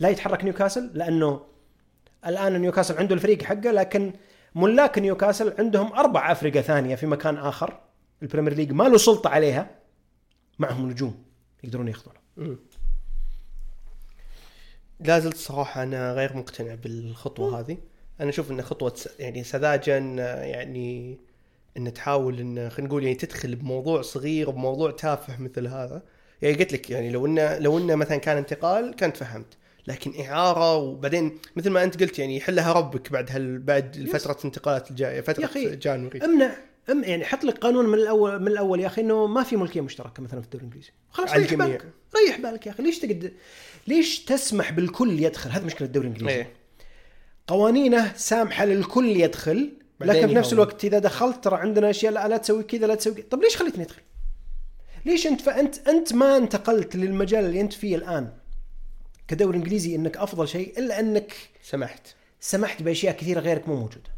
Speaker 2: لا يتحرك نيوكاسل لأنه الآن نيوكاسل عنده الفريق حقه لكن ملاك نيوكاسل عندهم أربع افرقه ثانية في مكان آخر ال Premier League ما له سلطة عليها معهم نجوم يقدرون ياخذونه.
Speaker 1: لا زلت صراحة أنا غير مقتنع بالخطوة هذه. أنا أشوف أنها خطوة يعني سذاجة يعني أن تحاول أن خلينا نقول يعني تدخل بموضوع صغير بموضوع تافه مثل هذا. يعني قلت لك يعني لو انه لو انه مثلا كان انتقال كنت فهمت. لكن إعارة وبعدين مثل ما أنت قلت يعني يحلها ربك بعد هال بعد فترة الانتقالات الجايه فترة
Speaker 2: يا أخي،
Speaker 1: جانوري.
Speaker 2: أمنع أم يعني حط لك قانون من الأول من الأول يا أخي إنه ما في ملكية مشتركة مثلا في الدوري الإنجليزي. خلاص ريح
Speaker 1: الجميع.
Speaker 2: بالك ريح بالك يا أخي. ليش تقد ليش تسمح بالكل يدخل؟ هذه مشكلة الدوري الإنجليزي.
Speaker 1: إيه.
Speaker 2: قوانينه سامحة للكل يدخل لكن في نفس. الوقت إذا دخلت ترى عندنا أشياء لا, لا تسوي كذا لا تسوي كذا. طب ليش خليتني أدخل؟ ليش أنت فانت انت ما انتقلت للمجال اللي أنت فيه الآن؟ كدوري إنجليزي إنك أفضل شيء إلا أنك
Speaker 1: سمحت.
Speaker 2: سمحت بأشياء كثيرة غيرك مو موجودة.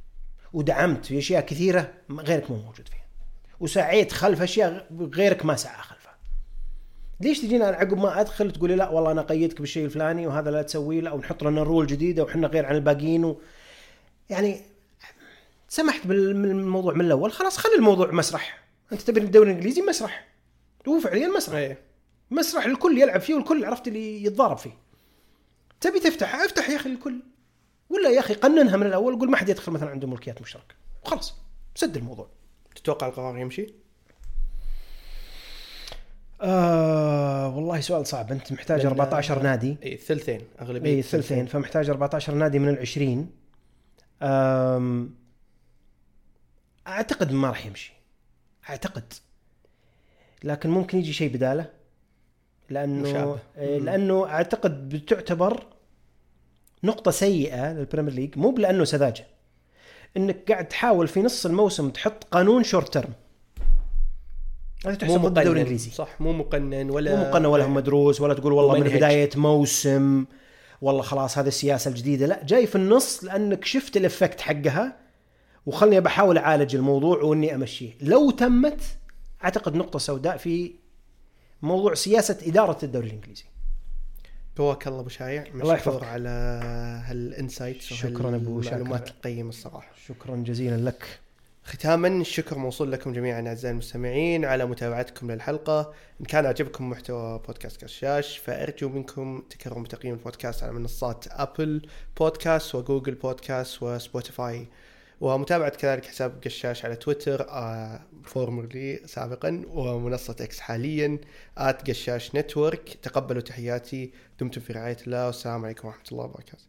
Speaker 2: ودعمت في اشياء كثيره غيرك مو موجود فيها. وسعيت خلف أشياء غيرك ما سعى خلفها. ليش تجينا عقب ما أدخل تقولي لا والله أنا قيدك بالشيء الفلاني وهذا لا تسويه لا ونحط لنا رول جديدة وحنا غير عن الباقيين و... يعني سمحت بالموضوع من الأول خلاص خلي الموضوع مسرح. أنت تبي الدوري الإنجليزي مسرح. هو فعليا مسرح.
Speaker 1: إيه.
Speaker 2: مسرح الكل يلعب فيه والكل عرفت اللي يتضارب فيه. تبي تفتح افتح يا أخي الكل. ولا يا أخي قننها من الأول قول ما حد يدخل مثلا عنده ملكيات مشتركه وخلاص سد الموضوع.
Speaker 1: تتوقع القرار يمشي؟
Speaker 2: آه والله سؤال صعب. أنت محتاج
Speaker 1: لأن-
Speaker 2: 14 نادي.
Speaker 1: اي ثلثين أغلبية
Speaker 2: اي ثلثين. فمحتاج 14 نادي من ال 20 أم أعتقد ما راح يمشي. أعتقد. لكن ممكن يجي شيء بدالة. لأنه
Speaker 1: مشابه.
Speaker 2: إيه،. لأنه أعتقد بتعتبر نقطة سيئة لل Premier League. مو لأنه سذاجة. إنك قاعد تحاول في نص الموسم تحط قانون short term هذا تحسب ضد
Speaker 1: مقنن.
Speaker 2: الدوري الانجليزي
Speaker 1: صح مو مقنن ولا
Speaker 2: مو مقنن ولا هو مدروس ولا تقول والله من. بداية موسم والله خلاص هذه السياسة الجديدة. لا جاي في النص لأنك شفت ال effect حقها. وخلني بحاول أعالج الموضوع وإني أمشيه. لو تمت أعتقد نقطة سوداء في موضوع سياسة إدارة الدوري الإنجليزي.
Speaker 1: قواك الله أبو شايع.
Speaker 2: الله يحفظك.
Speaker 1: على هال
Speaker 2: insight شكراً شاكر.
Speaker 1: المعلومات القيمة الصراحة.
Speaker 2: شكرا جزيلا لك.
Speaker 1: ختاما الشكر موصول لكم جميعا أعزائي المستمعين على متابعتكم للحلقة. إن كان عجبكم محتوى بودكاست قشاش فأرجو منكم تكرموا تقييم البودكاست على منصات أبل بودكاست وجوجل بودكاست وسبوتيفاي. ومتابعة كذلك حساب قشاش على تويتر آه formerly سابقا ومنصة إكس حاليا at قشاش network. تقبلوا تحياتي. دمتم في رعاية الله والسلام عليكم ورحمة الله وبركاته.